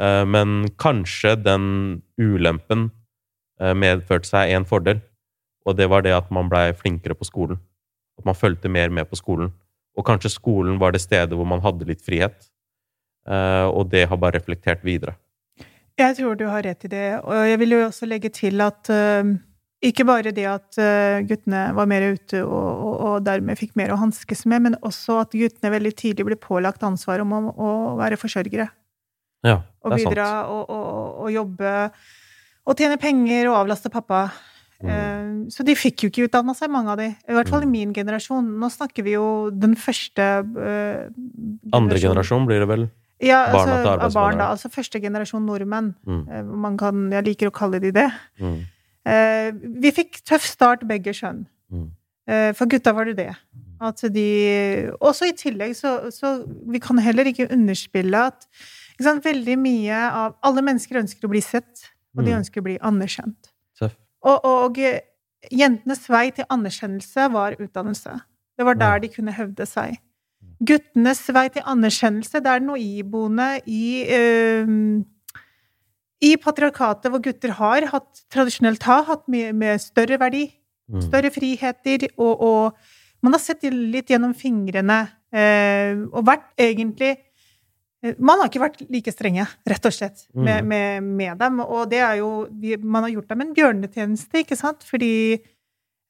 Uh, Men kanskje den ulempen uh, medførte seg en fordel, og det var det at man blei flinkere på skolen. At man fulgte mer med på skolen. Og kanskje skolen var det stedet hvor man hadde litt frihet. Eh, og det har bare reflektert videre. Jeg tror du har rett i det. Og jeg vil jo også legge til at uh, ikke bare det at uh, guttene var mer ute og, og, og, dermed fikk mer å hanskes med, men også at guttene veldig tidlig ble pålagt ansvar om å, å være forsørgere. Ja, det er bidra sant. og, og, og jobbe og tjene penger og avlaste pappa. Mm. Eh, Så de fikk jo ikke utdanna seg, mange av de. I hvert fall i Mm. min generasjon. Nå snakker vi jo den første uh, Andre generasjon blir det vel? Ja, barna altså, til arbeidsbarn. barn. Altså første generasjon nordmenn. Mm. Eh, Man kan, jeg liker å kalle de det. Mm. Eh, Vi fikk tøff start, begge kjønn. Mm. Eh, For gutta var det det. At de Også i tillegg så, så Vi kan heller ikke underspille at ikke sant, veldig mye av Alle mennesker ønsker å bli sett, og de Mm. ønsker å bli anerkjent. Og, og jentenes vei til anerkjennelse var utdannelse. Det var der de kunne hevde seg. Guttenes vei til anerkjennelse, det er noe iboende i uh, I patriarkatet, hvor gutter har hatt, tradisjonelt har hatt mye med større verdi, Mm. større friheter, og, og man har sett litt gjennom fingrene, uh, og vært egentlig eh, man har ikke vært like strenge, rett og slett, med, Mm. med, med dem. Og det er jo Man har gjort dem en bjørnetjeneste, ikke sant? Fordi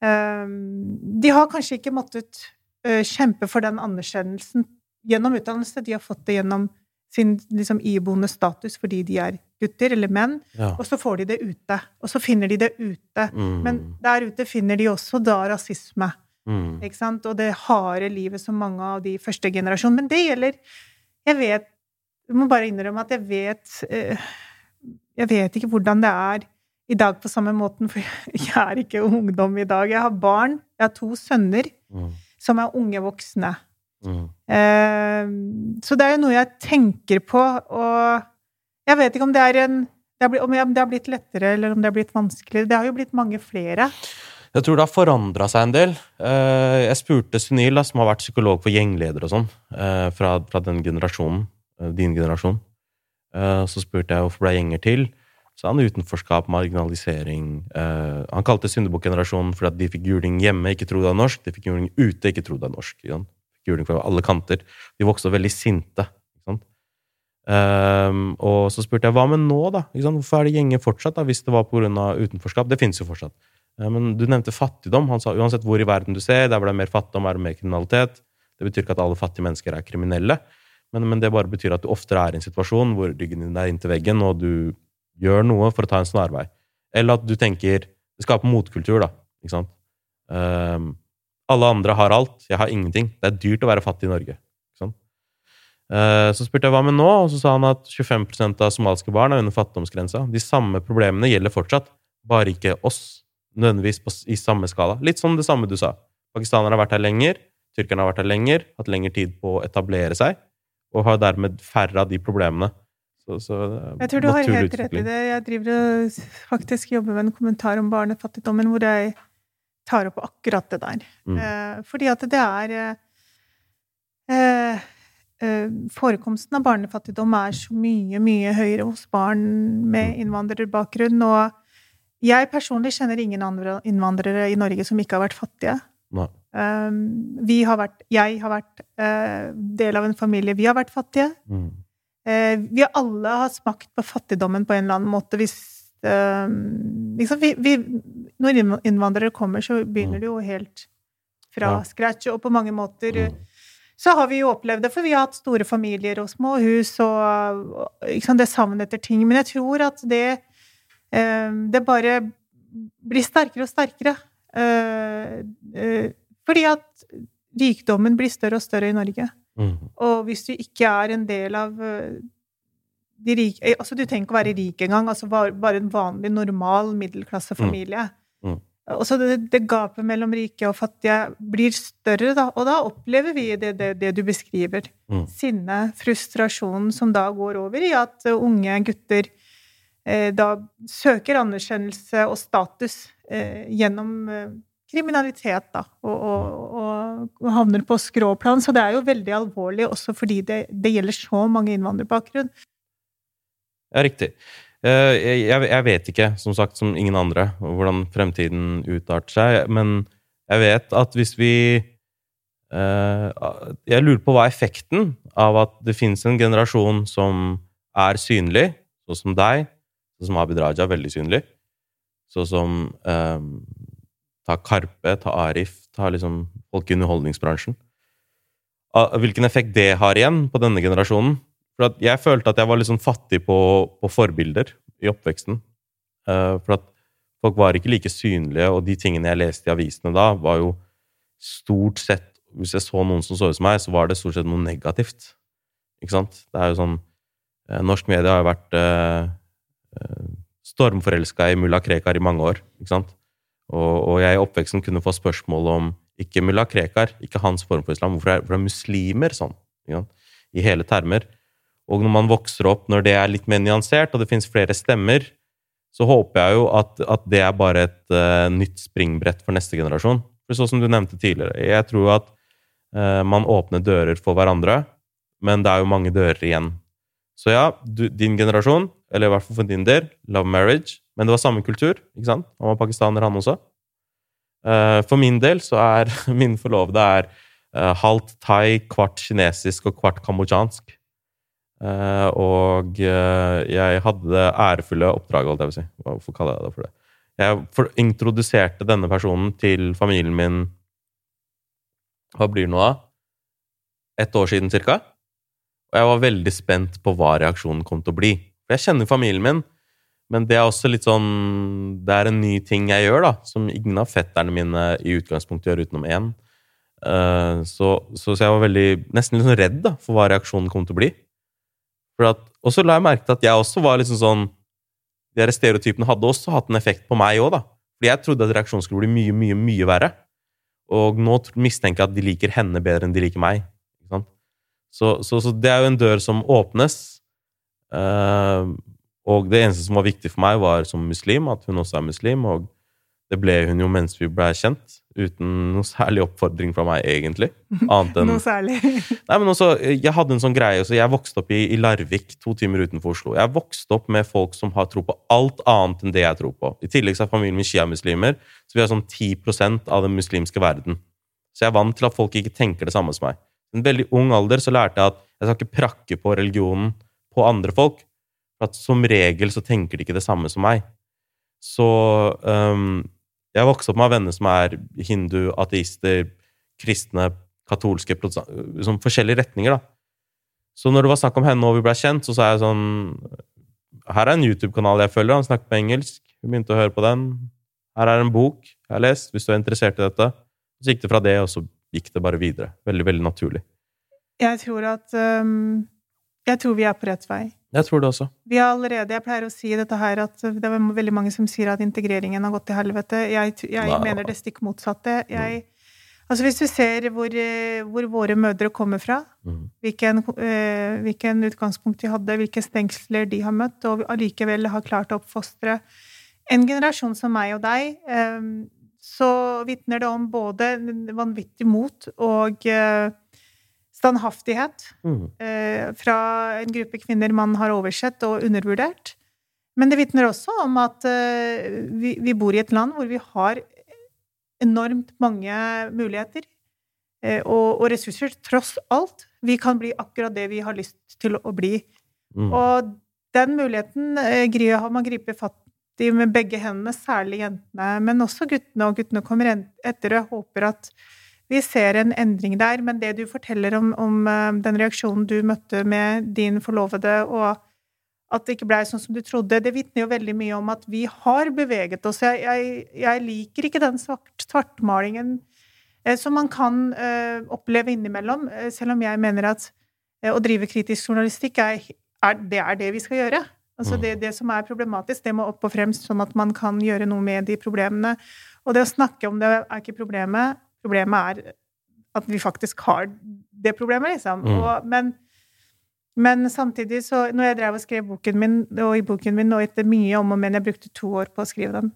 um, de har kanskje ikke måttet kjempe for den anerkjennelsen gjennom utdannelse. De har fått det gjennom sin liksom, iboende status fordi de er gutter eller menn. Ja. Og så får de det ute. Og så finner de det ute. Mm. Men der ute finner de også da rasisme. Mm. Ikke sant? Og det harde livet som mange av de første generasjon. Men det gjelder Jeg vet Jeg må bare innrømme at jeg vet eh, Jeg vet ikke hvordan det er i dag på samme måten, for jeg er ikke ungdom i dag. Jeg har barn. Jeg har to sønner Mm. Som er unge voksne. Mm. Eh, så det er jo noe jeg tenker på, og jeg vet ikke om det er en det blitt, om det har blitt lettere, eller om det har blitt vanskeligere. Det har jo blitt mange flere. Jeg tror det har forandra seg en del. Eh, Jeg spurte Sunil, som har vært psykolog for gjengledere og sånn, eh, fra, fra den generasjonen, eh, din generasjon. Så spurte jeg hvorfor ble gjenger til. Så han utenforskap, marginalisering eh, Han kalte syndebukkgenerasjonen fordi at de fikk juling hjemme, ikke trodde det var norsk. De fikk juling ute, ikke trodde det var norsk. Ikke juling fra alle kanter. De vokste veldig sinte. Sånn. Ehm, og så spurte jeg hva med nå, da? Hvorfor er det gjenger fortsatt, da, hvis det var pga. utenforskap? Det finnes jo fortsatt. Eh, Men du nevnte fattigdom. Han sa uansett hvor i verden du ser, der hvor det er mer fattigdom, er det mer kriminalitet. Det betyr ikke at alle fattige mennesker er kriminelle, men, men det bare betyr at du oftere er i en situasjon hvor ryggen din er inntil veggen, og du gjør noe for å ta en snarvei. Eller at du tenker Det skaper motkultur, da. Ikke sant? Um, alle andre har alt, jeg har ingenting. Det er dyrt å være fattig i Norge. Ikke sant? Uh, Så spurte jeg hva med nå, og så sa han at 25% av somaliske barn er under fattigdomsgrensa. De samme problemene gjelder fortsatt, bare ikke oss. Nødvendigvis på, i samme skala. Litt som det samme du sa. Pakistanerne har vært her lenger, tyrkerne har vært her lenger, hatt lengre tid på å etablere seg, og har dermed færre av de problemene. Så, så er Jeg tror du har helt rett i det. Jeg driver og faktisk jobber med en kommentar om barnefattigdommen hvor jeg tar opp akkurat det der. Mm. Eh, fordi at det er eh, eh, eh, Forekomsten av barnefattigdom er så mye, mye høyere hos barn med Mm. innvandrerbakgrunn. Og jeg personlig kjenner ingen andre innvandrere i Norge som ikke har vært fattige. Nei. Um, vi har vært, jeg har vært eh, del av en familie. Vi har vært fattige. Mm. Eh, vi alle har smakt på fattigdommen på en eller annen måte. Hvis, eh, liksom vi, vi, når innvandrere kommer, så begynner Mm. det jo helt fra scratch. Og på mange måter Mm. så har vi jo opplevd det, for vi har hatt store familier og små hus og, liksom, det savnet etter ting. Men jeg tror at det eh, Det bare blir sterkere og sterkere. Fordi at rikdommen blir større og større i Norge. Mm. Og hvis du ikke er en del av eh, de rike eh, Altså, du trenger ikke å være rik engang. Altså bare en vanlig, normal middelklassefamilie. Mm. Og så det, det gapet mellom rike og fattige blir større, da. Og da opplever vi det, det, det du beskriver. Mm. Sinne, frustrasjon, som da går over i at eh, unge gutter eh, da søker anerkjennelse og status eh, gjennom eh, kriminalitet, da, og, og, og, havner på skråplan. Så det er jo veldig alvorlig, også fordi det, det gjelder så mange innvandrerbakgrunn. Ja, riktig. Eh, jeg vet ikke, som sagt, som ingen andre, hvordan fremtiden utarter seg, men jeg vet at hvis vi eh, Jeg lurer på hva effekten av at det finnes en generasjon som er synlig, sånn som deg, sånn som Abid Raja, veldig synlig, sånn som eh, Ta Karpe, ta Arif, ta liksom folk i underholdningsbransjen. Ah, Hvilken effekt det har igjen på denne generasjonen. For jeg følte at jeg var litt sånn fattig på, på forbilder i oppveksten. Eh, for at folk var ikke like synlige, og de tingene jeg leste i avisene da, var jo stort sett Hvis jeg så noen som så ut som meg, så var det stort sett noe negativt. Ikke sant? Det er jo sånn eh, Norsk media har jo vært eh, eh, stormforelska i mulla Krekar i mange år. ikke sant? Og, og jeg i oppveksten kunne få spørsmål om ikke mulla Krekar, ikke hans form for islam, hvorfor er, hvorfor er muslimer sånn? I hele termer. Og når man vokser opp, når det er litt mer nyansert, og det fins flere stemmer, så håper jeg jo at, at det er bare et uh, nytt springbrett for neste generasjon. For sånn som du nevnte tidligere, jeg tror at uh, man åpner dører for hverandre, men det er jo mange dører igjen. Så ja, du, din generasjon, eller i hvert fall for din del, love marriage, men det var samme kultur, ikke sant? Han var pakistaner, han også. Eh, for min del så er min forlovede er eh, halvt thai, kvart kinesisk og kvart kambodsjansk. Eh, og jeg hadde det ærefulle oppdraget, holdt jeg på å si. Hvorfor kaller jeg det for det? Jeg introduserte denne personen til familien min Hva blir det nå, da? Et år siden, cirka. Og jeg var veldig spent på hva reaksjonen kom til å bli. For jeg kjenner familien min, men det er også litt sånn Det er en ny ting jeg gjør, da, som ingen av fetterne mine i utgangspunktet gjør utenom én. Uh, så, så, jeg var veldig, nesten litt sånn redd da, for hva reaksjonen kom til å bli. At, og så la jeg merke til at jeg også var liksom sånn De her stereotypene hadde også hatt en effekt på meg òg, da. Fordi jeg trodde at reaksjonen skulle bli mye, mye, mye verre. Og nå mistenker jeg at de liker henne bedre enn de liker meg. Så, så, så det er jo en dør som åpnes. Eh, og det eneste som var viktig for meg, var som muslim, at hun også er muslim. Og det ble hun jo mens vi ble kjent, uten noe særlig oppfordring fra meg, egentlig. Annet enn Noe særlig. Nei, men også, Jeg hadde en sånn greie, så jeg vokste opp i, i Larvik, to timer utenfor Oslo. Jeg vokste opp med folk som har tro på alt annet enn det jeg tror på. I tillegg så er familien min sjiamuslimer, så vi har sånn 10% av den muslimske verden. Så jeg er vant til at folk ikke tenker det samme som meg. I en veldig ung alder så lærte jeg at jeg skal ikke prakke på religionen på andre folk. For at som regel så tenker de ikke det samme som meg. Så um, jeg vokste opp med venner som er hindu, ateister, kristne, katolske, sånn forskjellige retninger, da. Så når det var snakk om henne og vi ble kjent, så sa jeg sånn Her er en YouTube-kanal jeg følger, han snakker på engelsk. Hun begynte å høre på den. Her er en bok jeg har lest, hvis du er interessert i dette. Så gikk det fra det, og så gikk det bare videre. Veldig, veldig naturlig. Jeg tror at um, Jeg tror vi er på rett vei. Jeg tror det også. Vi har allerede, Jeg pleier å si dette her at det er veldig mange som sier at integreringen har gått til helvete. Jeg, jeg Nei. mener det stikk motsatte. Jeg, altså Hvis du ser hvor, eh, hvor våre mødre kommer fra, mm. hvilken, eh, hvilken utgangspunkt de hadde, hvilke stengsler de har møtt, og allikevel har klart å oppfostre en generasjon som meg og deg, eh, så vitner det om både vanvittig mot og eh, standhaftighet mm. eh, fra en gruppe kvinner man har oversett og undervurdert. Men det vitner også om at eh, vi, vi bor i et land hvor vi har enormt mange muligheter eh, og, og ressurser, tross alt. Vi kan bli akkurat det vi har lyst til å bli. Mm. Og den muligheten eh, har man gripet fatt i med begge hendene, særlig jentene, men også guttene. Og guttene kommer etter, og håper at vi ser en endring der. Men det du forteller om, om eh, den reaksjonen du møtte med din forlovede, og at det ikke blei sånn som du trodde, det vitner jo veldig mye om at vi har beveget oss. Jeg, jeg, jeg liker ikke den svartmalingen eh, som man kan eh, oppleve innimellom, eh, selv om jeg mener at eh, å drive kritisk journalistikk er, er, det er det vi skal gjøre. Altså Mm. det, det som er problematisk, det må opp og fremst, sånn at man kan gjøre noe med de problemene. Og det å snakke om det er ikke problemet. Problemet er at vi faktisk har det problemet, liksom. Mm. Og, men, men samtidig så Når jeg drev og skrev boken min, og i boken min, og etter mye om og men, jeg brukte to år på å skrive den,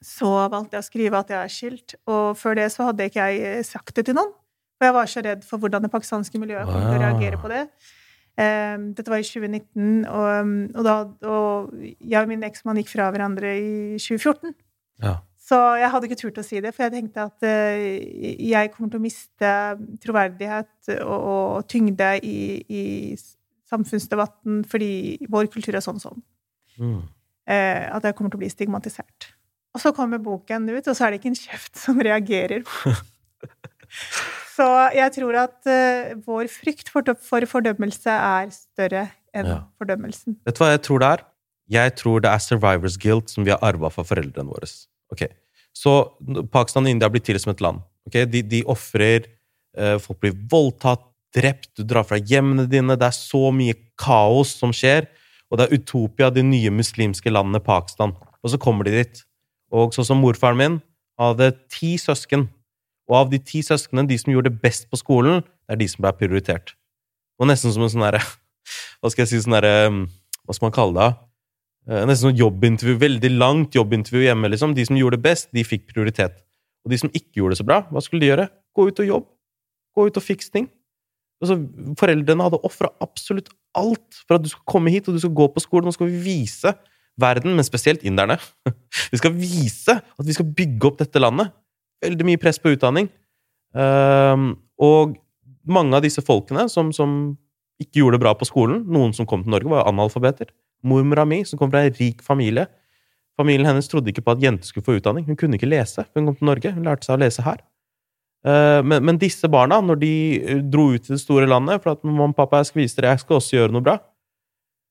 så valgte jeg å skrive at jeg er skilt. Og før det så hadde ikke jeg sagt det til noen. For jeg var så redd for hvordan det pakistanske miljøet kom til å Ah. reagere på det. Um, dette var i 2019, og, og, da, og jeg og min eksmann gikk fra hverandre i 2014. Ja. Så jeg hadde ikke turt å si det, for jeg tenkte at eh, jeg kommer til å miste troverdighet og, og tyngde i, i samfunnsdebatten fordi vår kultur er sånn og sånn. Mm. Eh, at jeg kommer til å bli stigmatisert. Og så kommer boken ut, og så er det ikke en kjeft som reagerer. så jeg tror at eh, vår frykt for fordømmelse er større enn Ja. fordømmelsen. Vet du hva jeg tror det er? Jeg tror det er survivors guilt som vi har arva fra foreldrene våre. Ok, Så Pakistan og India blir til som et land. Ok, De, de ofrer eh, Folk blir voldtatt, drept, du drar fra hjemmene dine. Det er så mye kaos som skjer. Og det er Utopia, de nye muslimske landene Pakistan. Og så kommer de dit. Og sånn som morfaren min hadde ti søsken. Og av de ti søsknene, de som gjorde det best på skolen, det er de som ble prioritert. Og nesten som en sånn herre Hva skal jeg si sånn herre Hva skal man kalle det? Eh, Nesten sånn jobbintervju, veldig langt jobbintervju hjemme, liksom. De som gjorde det best, de fikk prioritet. Og de som ikke gjorde det så bra, hva skulle de gjøre? Gå ut og jobb. Gå ut og fikse ting. Altså, foreldrene hadde ofra absolutt alt for at du skal komme hit og du skal gå på skolen. Nå skal vi vise verden, men spesielt inderne Vi skal vise at vi skal bygge opp dette landet. Veldig mye press på utdanning. Ehm, og mange av disse folkene som, som ikke gjorde det bra på skolen, noen som kom til Norge, var analfabeter. Mormora mi, som kom fra en rik familie Familien hennes trodde ikke på at jenter skulle få utdanning. Hun kunne ikke lese hun kom til Norge. Hun lærte seg å lese her. Eh, Men, men disse barna, når de eh, dro ut til det store landet for at mamma og pappa jeg skal vise dere, jeg skal også gjøre noe bra,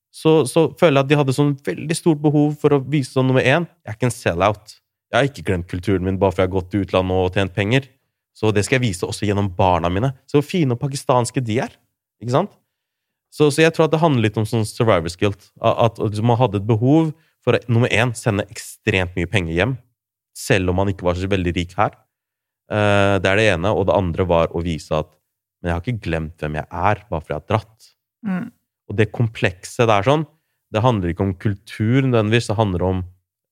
så, så føler jeg at de hadde sånn veldig stort behov for å vise sånn nummer én jeg er ikke en sell-out. Jeg har ikke glemt kulturen min bare fordi jeg har gått til utlandet og tjent penger. Så det skal jeg vise også gjennom barna mine. Så fine og pakistanske de er. Ikke sant? Så, så jeg tror at det handler litt om sånn survivor's guilt. At, at man hadde et behov for å nummer én sende ekstremt mye penger hjem, selv om man ikke var så veldig rik her. Uh, Det er det ene. Og det andre var å vise at men jeg har ikke glemt hvem jeg er, bare fordi jeg har dratt. Mm. Og det komplekse der sånn, det handler ikke om kultur nødvendigvis, det handler om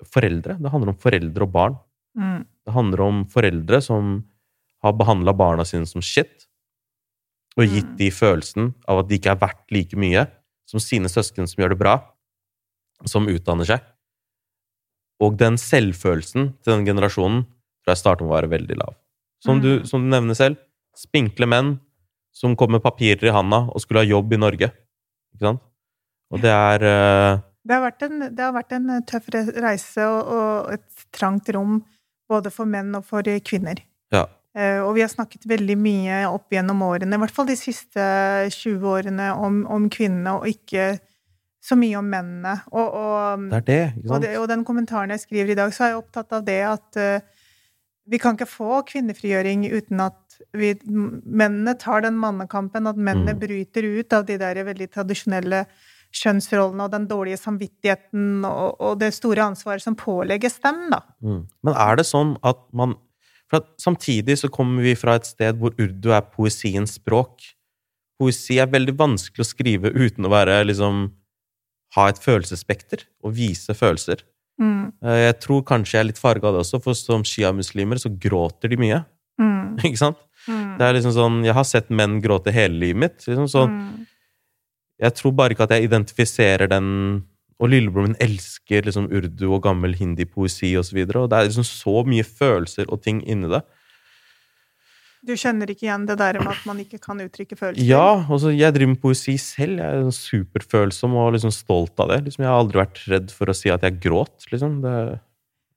foreldre. Det handler om foreldre og barn. Mm. Det handler om foreldre som har behandla barna sine som shit, og gitt Mm. de følelsen av at de ikke er verdt like mye som sine søsken som gjør det bra, som utdanner seg. Og den selvfølelsen til den generasjonen tror jeg starter med å være veldig lav. Som, du, Mm. som du nevner selv, spinkle menn som kom med papirer i handa og skulle ha jobb i Norge. Ikke sant? Og det er uh... Det har en, det har vært en eh, tøff reise og, og et trangt rom både for menn og for kvinner. Ja. Eh, Og vi har snakket veldig mye opp gjennom årene, i hvert fall de siste 20 årene, om, om kvinnene, og ikke så mye om mennene. Og, og, Det det, og, det, og den kommentaren jeg skriver i dag, så er jeg opptatt av det at uh, vi kan ikke få kvinnefrigjøring uten at vi, mennene tar den mannekampen, at mennene Mm. bryter ut av de der veldig tradisjonelle kjønnsrollene og den dårlige samvittigheten og, og det store ansvaret som pålegges dem, da. Mm. Men er det sånn at man For at samtidig så kommer vi fra et sted hvor urdu er poesiens språk. Poesi er veldig vanskelig å skrive uten å være liksom Ha et følelsesspekter og vise følelser. Mm, Eh, Jeg tror kanskje jeg er litt farga av det også, for som sjiamuslimer så gråter de mye. mm, Ikke sant? mm, Det er liksom sånn Jeg har sett menn gråte hele livet mitt. Liksom sånn, mm. Jeg tror bare ikke at jeg identifiserer den Og lillebroren min elsker liksom urdu og gammel hindi-poesi osv. Og, så videre, og det er liksom så mye følelser og ting inni det. Du kjenner ikke igjen det der med at man ikke kan uttrykke følelser? Ja, altså jeg driver med poesi selv. Jeg er sånn superfølsom og liksom stolt av det. Liksom, jeg har aldri vært redd for å si at jeg gråt. Liksom. Det,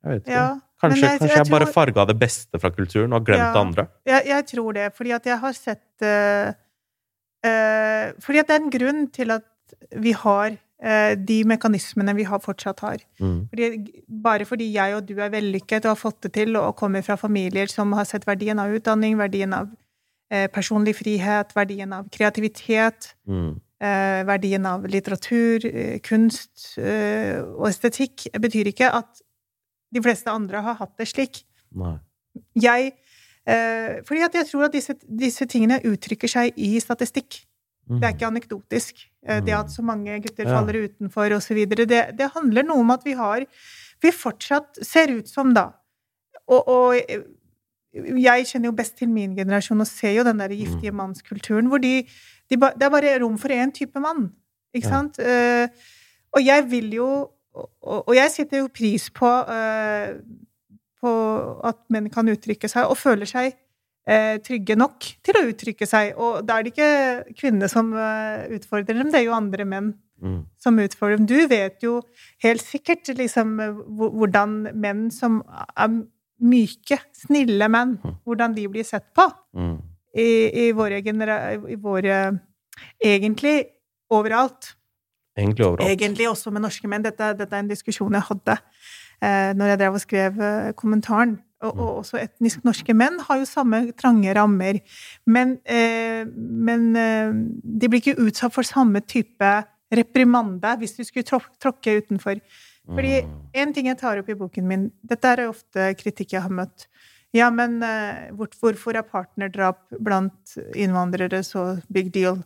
jeg vet ikke. Ja, kanskje jeg, kanskje jeg jeg bare tror- farga det beste fra kulturen og har glemt Ja. det andre. Jeg, jeg tror det, fordi at jeg har sett uh, uh, Fordi at det er en grunn til at vi har de mekanismene vi har fortsatt har. Mm. Fordi, bare fordi jeg og du er vellykket og har fått det til, og kommer fra familier som har sett verdien av utdanning, verdien av eh, personlig frihet, verdien av kreativitet, Mm. eh, verdien av litteratur, eh, kunst eh, og estetikk, betyr ikke at de fleste andre har hatt det slik. Nei. Jeg eh, Fordi at jeg tror at disse, disse tingene uttrykker seg i statistikk. Det er ikke anekdotisk. Eh, Det at så mange gutter faller Ja. utenfor osv. Det, det handler noe om at vi har Vi fortsatt ser ut som da Og, og eh, jeg kjenner jo best til min generasjon og ser jo den der Mm. giftige mannskulturen hvor de, de ba, Det er bare rom for én type mann. Ikke Ja. sant? Uh, og jeg vil jo og, og jeg setter jo pris på, uh, på at menn kan uttrykke seg, og føler seg trygge nok til å uttrykke seg. Og da er det ikke kvinnene som eh, utfordrer dem, det er jo andre menn Mm. som utfordrer dem. Du vet jo helt sikkert liksom hvordan menn som er myke, snille menn, Mm. hvordan de blir sett på Mm. i, i våre. I våre Egentlig overalt. Egentlig overalt. Egentlig også med norske menn. Dette, dette er en diskusjon jeg hadde eh, når jeg drev og skrev eh, kommentaren. Og, og også etnisk norske menn har jo samme trange rammer. Men, eh, men eh, de blir ikke utsatt for samme type reprimande hvis du skulle tråk- tråkke utenfor. Fordi én en ting jeg tar opp i boken min Dette er ofte kritikk jeg har møtt. Ja, men eh, hvorfor er partnerdrap blant innvandrere så big deal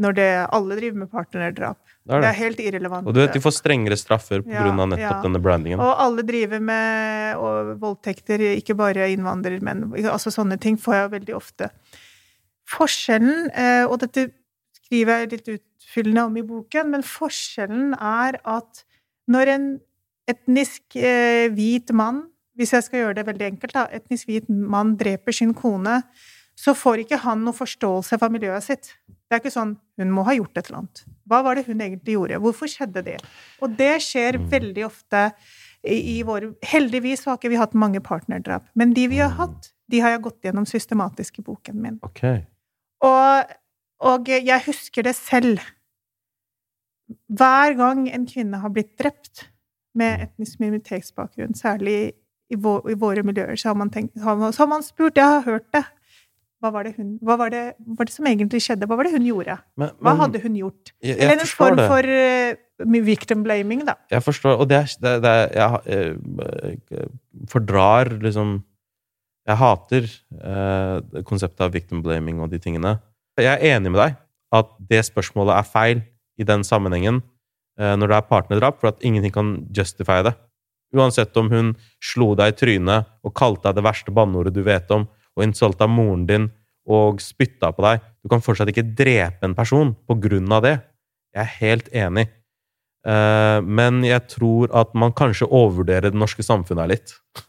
når det, alle driver med partnerdrap? Det er Det det. er helt irrelevant. Og du vet, de får strengere straffer på Ja, grunn av nettopp ja. denne brandingen. Og alle driver med og voldtekter, ikke bare innvandrermenn. Altså sånne ting får jeg veldig ofte. Forskjellen, eh, og dette skriver jeg litt utfyllende om i boken, men forskjellen er at når en etnisk eh, hvit mann, hvis jeg skal gjøre det veldig enkelt, da, etnisk hvit mann dreper sin kone, så får ikke han noe forståelse for miljøet sitt. Det er ikke sånn 'hun må ha gjort et eller annet'. Hva var det hun egentlig gjorde? Hvorfor skjedde det? Og det skjer veldig ofte i, i våre Heldigvis har ikke vi hatt mange partnerdrap, men de vi har hatt, de har jeg gått gjennom systematisk i boken min. Ok. Og, og jeg husker det selv. Hver gang en kvinne har blitt drept med etnisk minoritetsbakgrunn, særlig i, vå, i våre miljøer, så har man, tenkt, har så har man spurt Jeg har hørt det. Hva var det, hun, hva var det, hva var det som egentlig skjedde? Hva var det hun gjorde? Men, Hva hadde hun gjort? jeg, jeg Eller en form det. for uh, victim blaming, da. Jeg forstår, og det er, er Jeg ha- eh, fordrar liksom Jeg hater uh, konseptet av victim blaming og de tingene. Jeg er enig med deg at det spørsmålet er feil i den sammenhengen uh, når det er partnerdrap, for at ingenting kan justify det. Uansett om hun slo deg i trynet og kalte deg det verste banneordet du vet om, og insulta moren din og spytta på deg. Du kan fortsatt ikke drepe en person på grunn av det. Jeg er helt enig. Eh, men jeg tror at man kanskje overvurderer det norske samfunnet litt.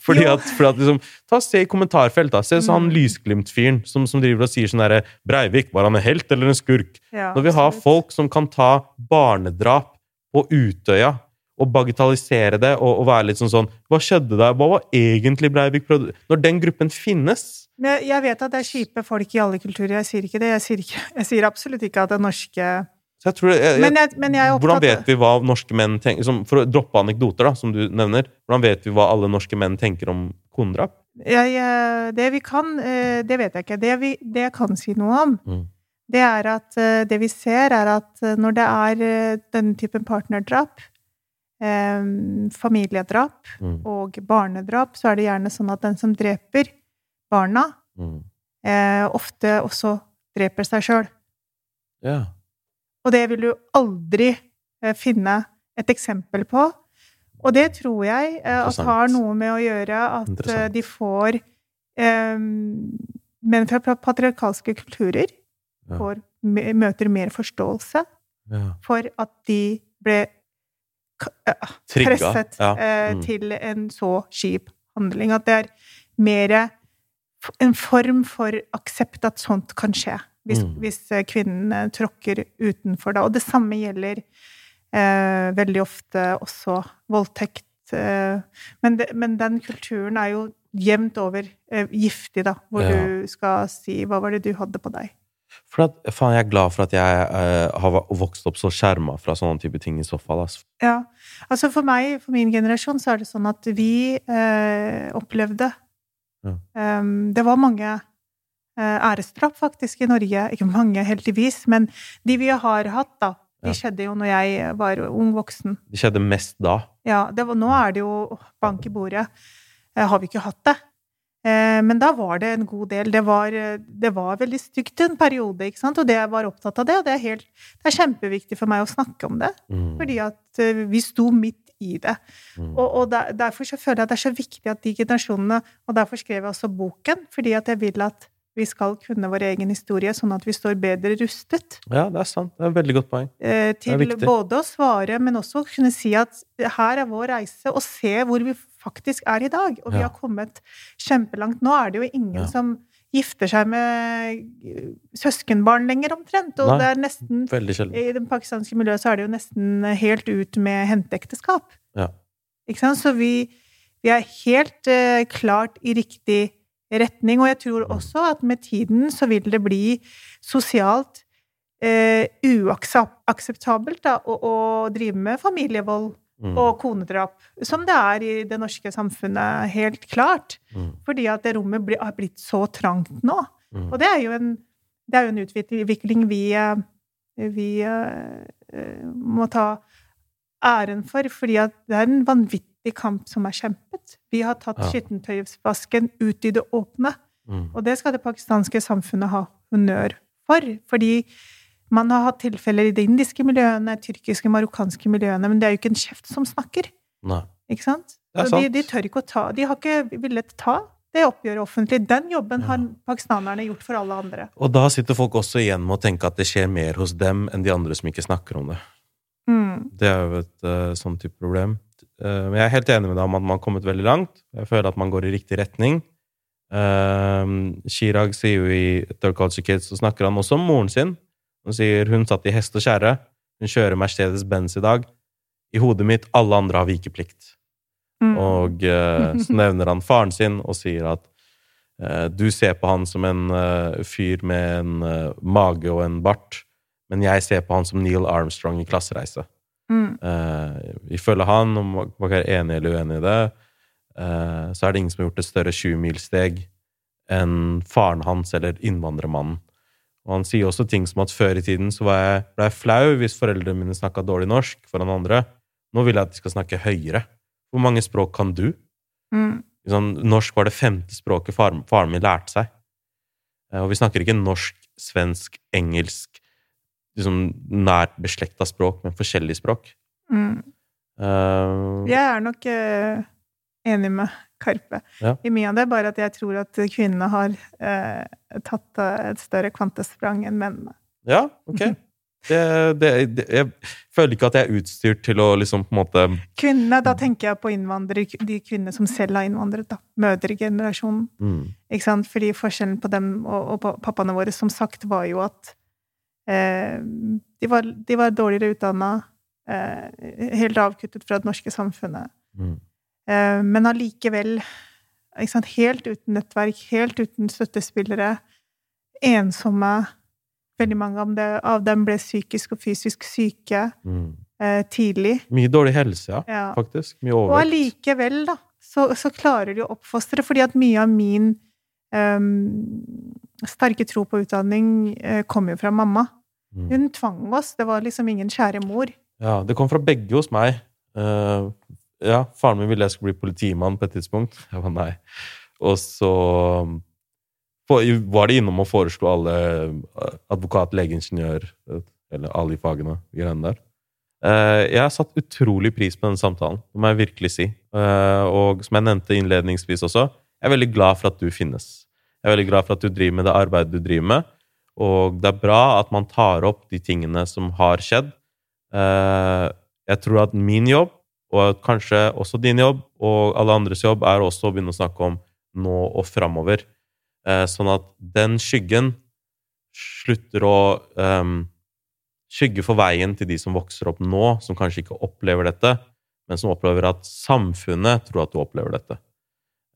Fordi at, fordi at liksom, Ta Se i kommentarfeltet. Se så han Mm. lysglimt-fyren som, som driver og sier sånn derre Breivik, var han en helt eller en skurk? Ja, Når vi har absolutt. folk som kan ta barnedrap på Utøya og bagatellisere det og, og være litt sånn sånn Hva skjedde der? Hva var egentlig Breivik prøvde Når den gruppen finnes Men jeg- vet at det er kjipe folk i alle kulturer, jeg sier ikke det. Jeg sier, ikke, jeg sier absolutt ikke at det norske så jeg tror, jeg, Men jeg, men er Hvordan vet vi hva norske menn tenker som, For å droppe anekdoter, da, som du nevner. Hvordan vet vi hva alle norske menn tenker om konedrap? jeg, Det vi kan, eh, det vet jeg ikke. Det, vi, det jeg kan si noe om, Mm. det er at eh, det vi ser, er at eh, når det er eh, denne typen partnerdrap, eh, familiedrap Mm. og barnedrap, så er det gjerne sånn at den som dreper barna, Mm. eh, ofte også dreper seg sjøl. Ja. Og det vil du aldri eh, finne et eksempel på. Og det tror jeg eh, at har noe med å gjøre at eh, de får Menn fra patriarkalske kulturer Ja. får, møter mer forståelse ja. for at de ble. Presset Ja. eh, Mm. til en så kjip handling. At det er mer en form for aksept at sånt kan skje. Hvis, Mm. hvis eh, kvinnen eh, tråkker utenfor da. Og det samme gjelder eh, veldig ofte også voldtekt. Eh, men, det, men den kulturen er jo jevnt over eh, giftig, da. Hvor Ja. du skal si 'hva var det du hadde på deg'? For at, faen, jeg er glad for at jeg uh, har vokst opp så skjerma fra sånne type ting i så fall. Altså. Ja. Altså for meg, for min generasjon, så er det sånn at vi uh, opplevde Ja. um, Det var mange uh, æresdrap faktisk i Norge. Ikke mange, heldigvis, men de vi har hatt, da. De Ja. skjedde jo når jeg var ung voksen. Det skjedde mest da. Ja, det var, nå er det jo bank i bordet. Har vi ikke hatt det? Eh, men da var det en god del. Det var, eh, det var veldig stygt en periode, ikke sant? Og det jeg var opptatt av det, og det er, helt, det er kjempeviktig for meg å snakke om det. Mm. Fordi at eh, vi sto midt i det. Mm. Og, og der, derfor så føler jeg at det er så viktig at de generasjonene Og derfor skrev jeg også boken, fordi at jeg vil at vi skal kunne vår egen historie, sånn at vi står bedre rustet Ja, det er sant. Det er et veldig godt poeng. til både å svare, men også kunne si at her er vår reise, og se hvor vi faktisk er i dag. Og vi har kommet kjempelangt. Nå er det jo ingen som gifter seg med eh, søskenbarn lenger, omtrent. Og Nei. det er nesten I det pakistanske miljøet så er det jo nesten helt ut med henteekteskap. Ja. Ikke sant? Så vi, vi er helt uh, klart i riktig retning. Og jeg tror Mm. også at med tiden så vil det bli sosialt uh, uakseptabelt da, å, å drive med familievold Mm. og konedrap, som det er i det norske samfunnet, helt klart. Mm. Fordi at det rommet blir, har blitt så trangt nå. Mm. Og det er jo en, det er jo en utvikling vi, eh, vi eh, må ta æren for, fordi at det er en vanvittig kamp som er kjempet. Vi har tatt Ja. skittentøysvasken ut i det åpne, Mm. og det skal det pakistanske samfunnet ha honnør for. Fordi man har hatt tilfeller i de indiske miljøene, tyrkiske, marokkanske miljøene, men det er jo ikke en kjeft som snakker. Nei. Ikke sant? Det er Så de, de tør ikke å ta De har ikke villet ta det oppgjøret offentlig. Den jobben har pakistanerne gjort for alle andre. Og da sitter folk også igjen med å tenke at det skjer mer hos dem enn de andre som ikke snakker om det. Mm. Det er jo et uh, sånn type problem. Uh, Men jeg er helt enig med deg om at man har kommet veldig langt. Jeg føler at man går i riktig retning. Uh, Chirag sier jo i Third Culture Kids, så snakker han også om moren sin. Han sier hun satt i hest og kjerre. Hun kjører Mercedes Benz i dag. I hodet mitt alle andre har vikeplikt. Mm. Og uh, så nevner han faren sin og sier at uh, du ser på han som en uh, fyr med en mage og en bart, men jeg ser på han som Neil Armstrong i klassereise. Mm. Ifølge han, om man er enig eller uenig i det, så er det ingen som har gjort et større 20-milssteg enn faren hans eller innvandrermannen. Og han sier også ting som at før i tiden så var jeg, ble jeg flau hvis foreldrene mine snakka dårlig norsk foran andre. Nå vil jeg at de skal snakke høyere. Hvor mange språk kan du? Mm. Sånn, norsk var det femte språket faren, faren min lærte seg. Eh, Og vi snakker ikke norsk, svensk, engelsk liksom nært beslekta språk, men forskjellige språk. Mm. Uh, Jeg er nok uh, enig med Karpe Ja. i mye av det, bare at jeg tror at kvinnene har eh, tatt eh, et større kvantesprang enn mennene. Ja, ok. Det, det, det, jeg føler ikke at jeg er utstyrt til å liksom på en måte Kvinnene, da tenker jeg på innvandrere, de kvinnene som selv har innvandret, da. Mødregenerasjonen. mm, Ikke sant? Fordi forskjellen på dem og, og pappaene våre, som sagt, var jo at eh, de, var, de var dårligere utdanna, eh, helt avkuttet fra det norske samfunnet. mm, men allikevel helt uten nettverk, helt uten støttespillere, ensomme. Veldig mange av dem, av dem ble psykisk og fysisk syke mm. eh, tidlig. Mye dårlig helse, ja, Ja. faktisk. Mye overvekt. Og allikevel, da, så, så klarer de å oppfostre, fordi at mye av min um, sterke tro på utdanning uh, kom jo fra mamma. Mm. Hun tvang oss, det var liksom ingen kjære mor. Ja, det kom fra begge hos meg. Eh, ja, faren min ville jeg skulle bli politimann på et tidspunkt. Jeg var nei. Og så var de innom og foreslo alle eh, advokat, legeingeniør, eh, eller alle i fagene, de greiene der. Eh, jeg har satt utrolig pris på denne samtalen, det må jeg virkelig si. Eh, og som jeg nevnte innledningsvis også, jeg er veldig glad for at du finnes. Jeg er veldig glad for at du driver med det arbeidet du driver med. Og det er bra at man tar opp de tingene som har skjedd. Eh, jeg tror at min jobb, og kanskje også din jobb, og alle andres jobb, er også å begynne å snakke om nå og framover. Eh, sånn at den skyggen slutter å eh, skygge for veien til de som vokser opp nå, som kanskje ikke opplever dette, men som opplever at samfunnet tror at du opplever dette.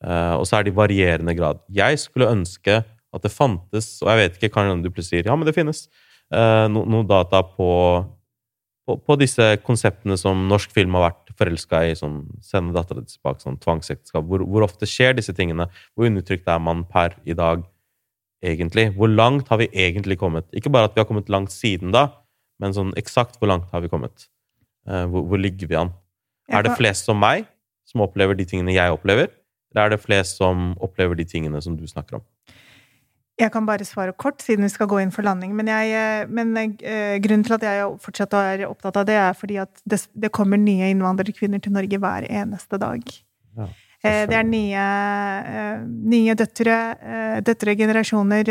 Eh, og så er det i varierende grad. Jeg skulle ønske at det fantes, og jeg vet ikke, kanskje du plutselig sier ja, men det finnes, eh, no, data på, på, på disse konseptene som norsk film har vært forelska i, sånn sende dattera di tilbake, sånn tvangsekteskap. Hvor, hvor ofte skjer disse tingene? Hvor undertrykt er man per i dag, egentlig? Hvor langt har vi egentlig kommet? Ikke bare at vi har kommet langt siden da, men sånn eksakt hvor langt har vi kommet? Eh, hvor, hvor ligger vi an? Er det flest som meg, som opplever de tingene jeg opplever? Eller er det flest som opplever de tingene som du snakker om? Jeg kan bare svare kort, siden vi skal gå inn for landing. Men, jeg, eh, men eh, grunnen til at jeg fortsatt er opptatt av det, er fordi at det, det kommer nye innvandrerkvinner til Norge hver eneste dag. Ja, Eh, Det er nye, eh, nye døtre, døtregenerasjoner.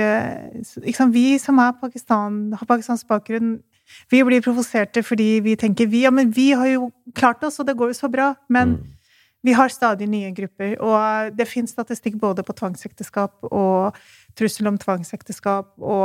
s- Ikke sant? Vi som er Pakistan, har pakistansk bakgrunn, vi blir provoserte fordi vi tenker vi, ja, men vi har jo klart oss, og det går jo så bra. Men Mm. Vi har stadig nye grupper, og det finnes statistikk både på tvangsekteskap og trussel om tvangsekteskap og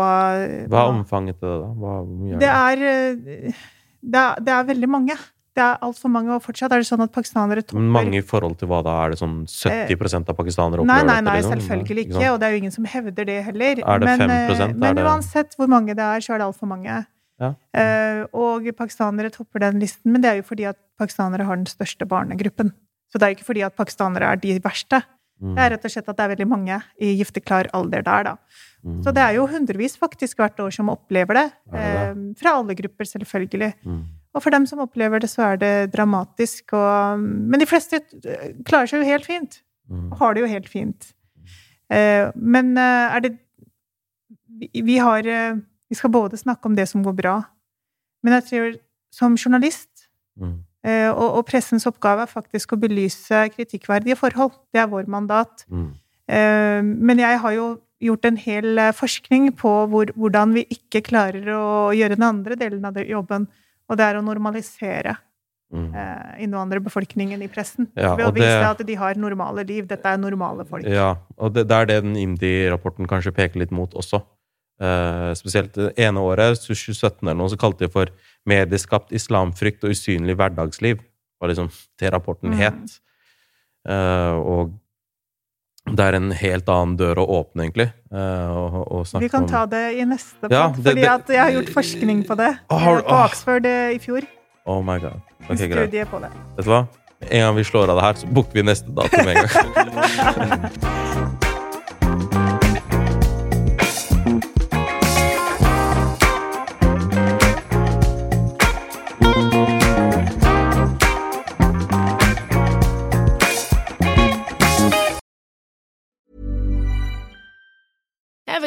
Hva er omfanget til det, da? Hva, er det er, eh, det er Det er veldig mange. Det er altfor mange, og fortsatt er det sånn at pakistanere topper mange i forhold til hva da? Er det sånn 70% av pakistanere opplever dette? nei, nei, dette? liksom? selvfølgelig ikke, og det er jo ingen som hevder det heller. Er det men, 5%? eh, Men det- uansett hvor mange det er, så er det altfor mange. Ja. Eh, og pakistanere topper den listen, men det er jo fordi at pakistanere har den største barnegruppen. Så det er jo ikke fordi at pakistanere er de verste. Mm. Det er rett og slett at det er veldig mange i gifteklar alder der, da. Mm. Så det er jo hundrevis faktisk hvert år som opplever det. det, det Eh, fra alle grupper, selvfølgelig. Mm. Og for dem som opplever det, så er det dramatisk. Og, men de fleste eh, klarer seg jo helt fint. Mm. Og har det jo helt fint. Eh, men eh, er det vi, vi har eh, Vi skal både snakke om det som går bra, men jeg tror som journalist Mm. Eh, og, og pressens oppgave er faktisk å belyse kritikkverdige forhold. Det er vår mandat. Mm. Eh, Men jeg har jo gjort en hel eh, forskning på hvor, hvordan vi ikke klarer å gjøre den andre delen av jobben, og det er å normalisere Mm. innvandrerbefolkningen i pressen. Ja, ved å vise det- at de har normale liv. Dette er normale folk. Ja, og det, det er det den IMDi-rapporten kanskje peker litt mot også. Eh, spesielt det ene året, 2017 eller noe, så kalte de for 'medieskapt islamfrykt og usynlig hverdagsliv'. var liksom det rapporten Mm. het. Eh, og det er en helt annen dør å åpne, egentlig. eh, og, og Vi kan om- ta det i neste podd, Ja, fordi det- jeg har gjort forskning på det. Oh, har på åh. Oxford i fjor. Oh my god. En greit. på det. Vet du hva? En gang vi slår av det her, så booker vi neste dato med en gang.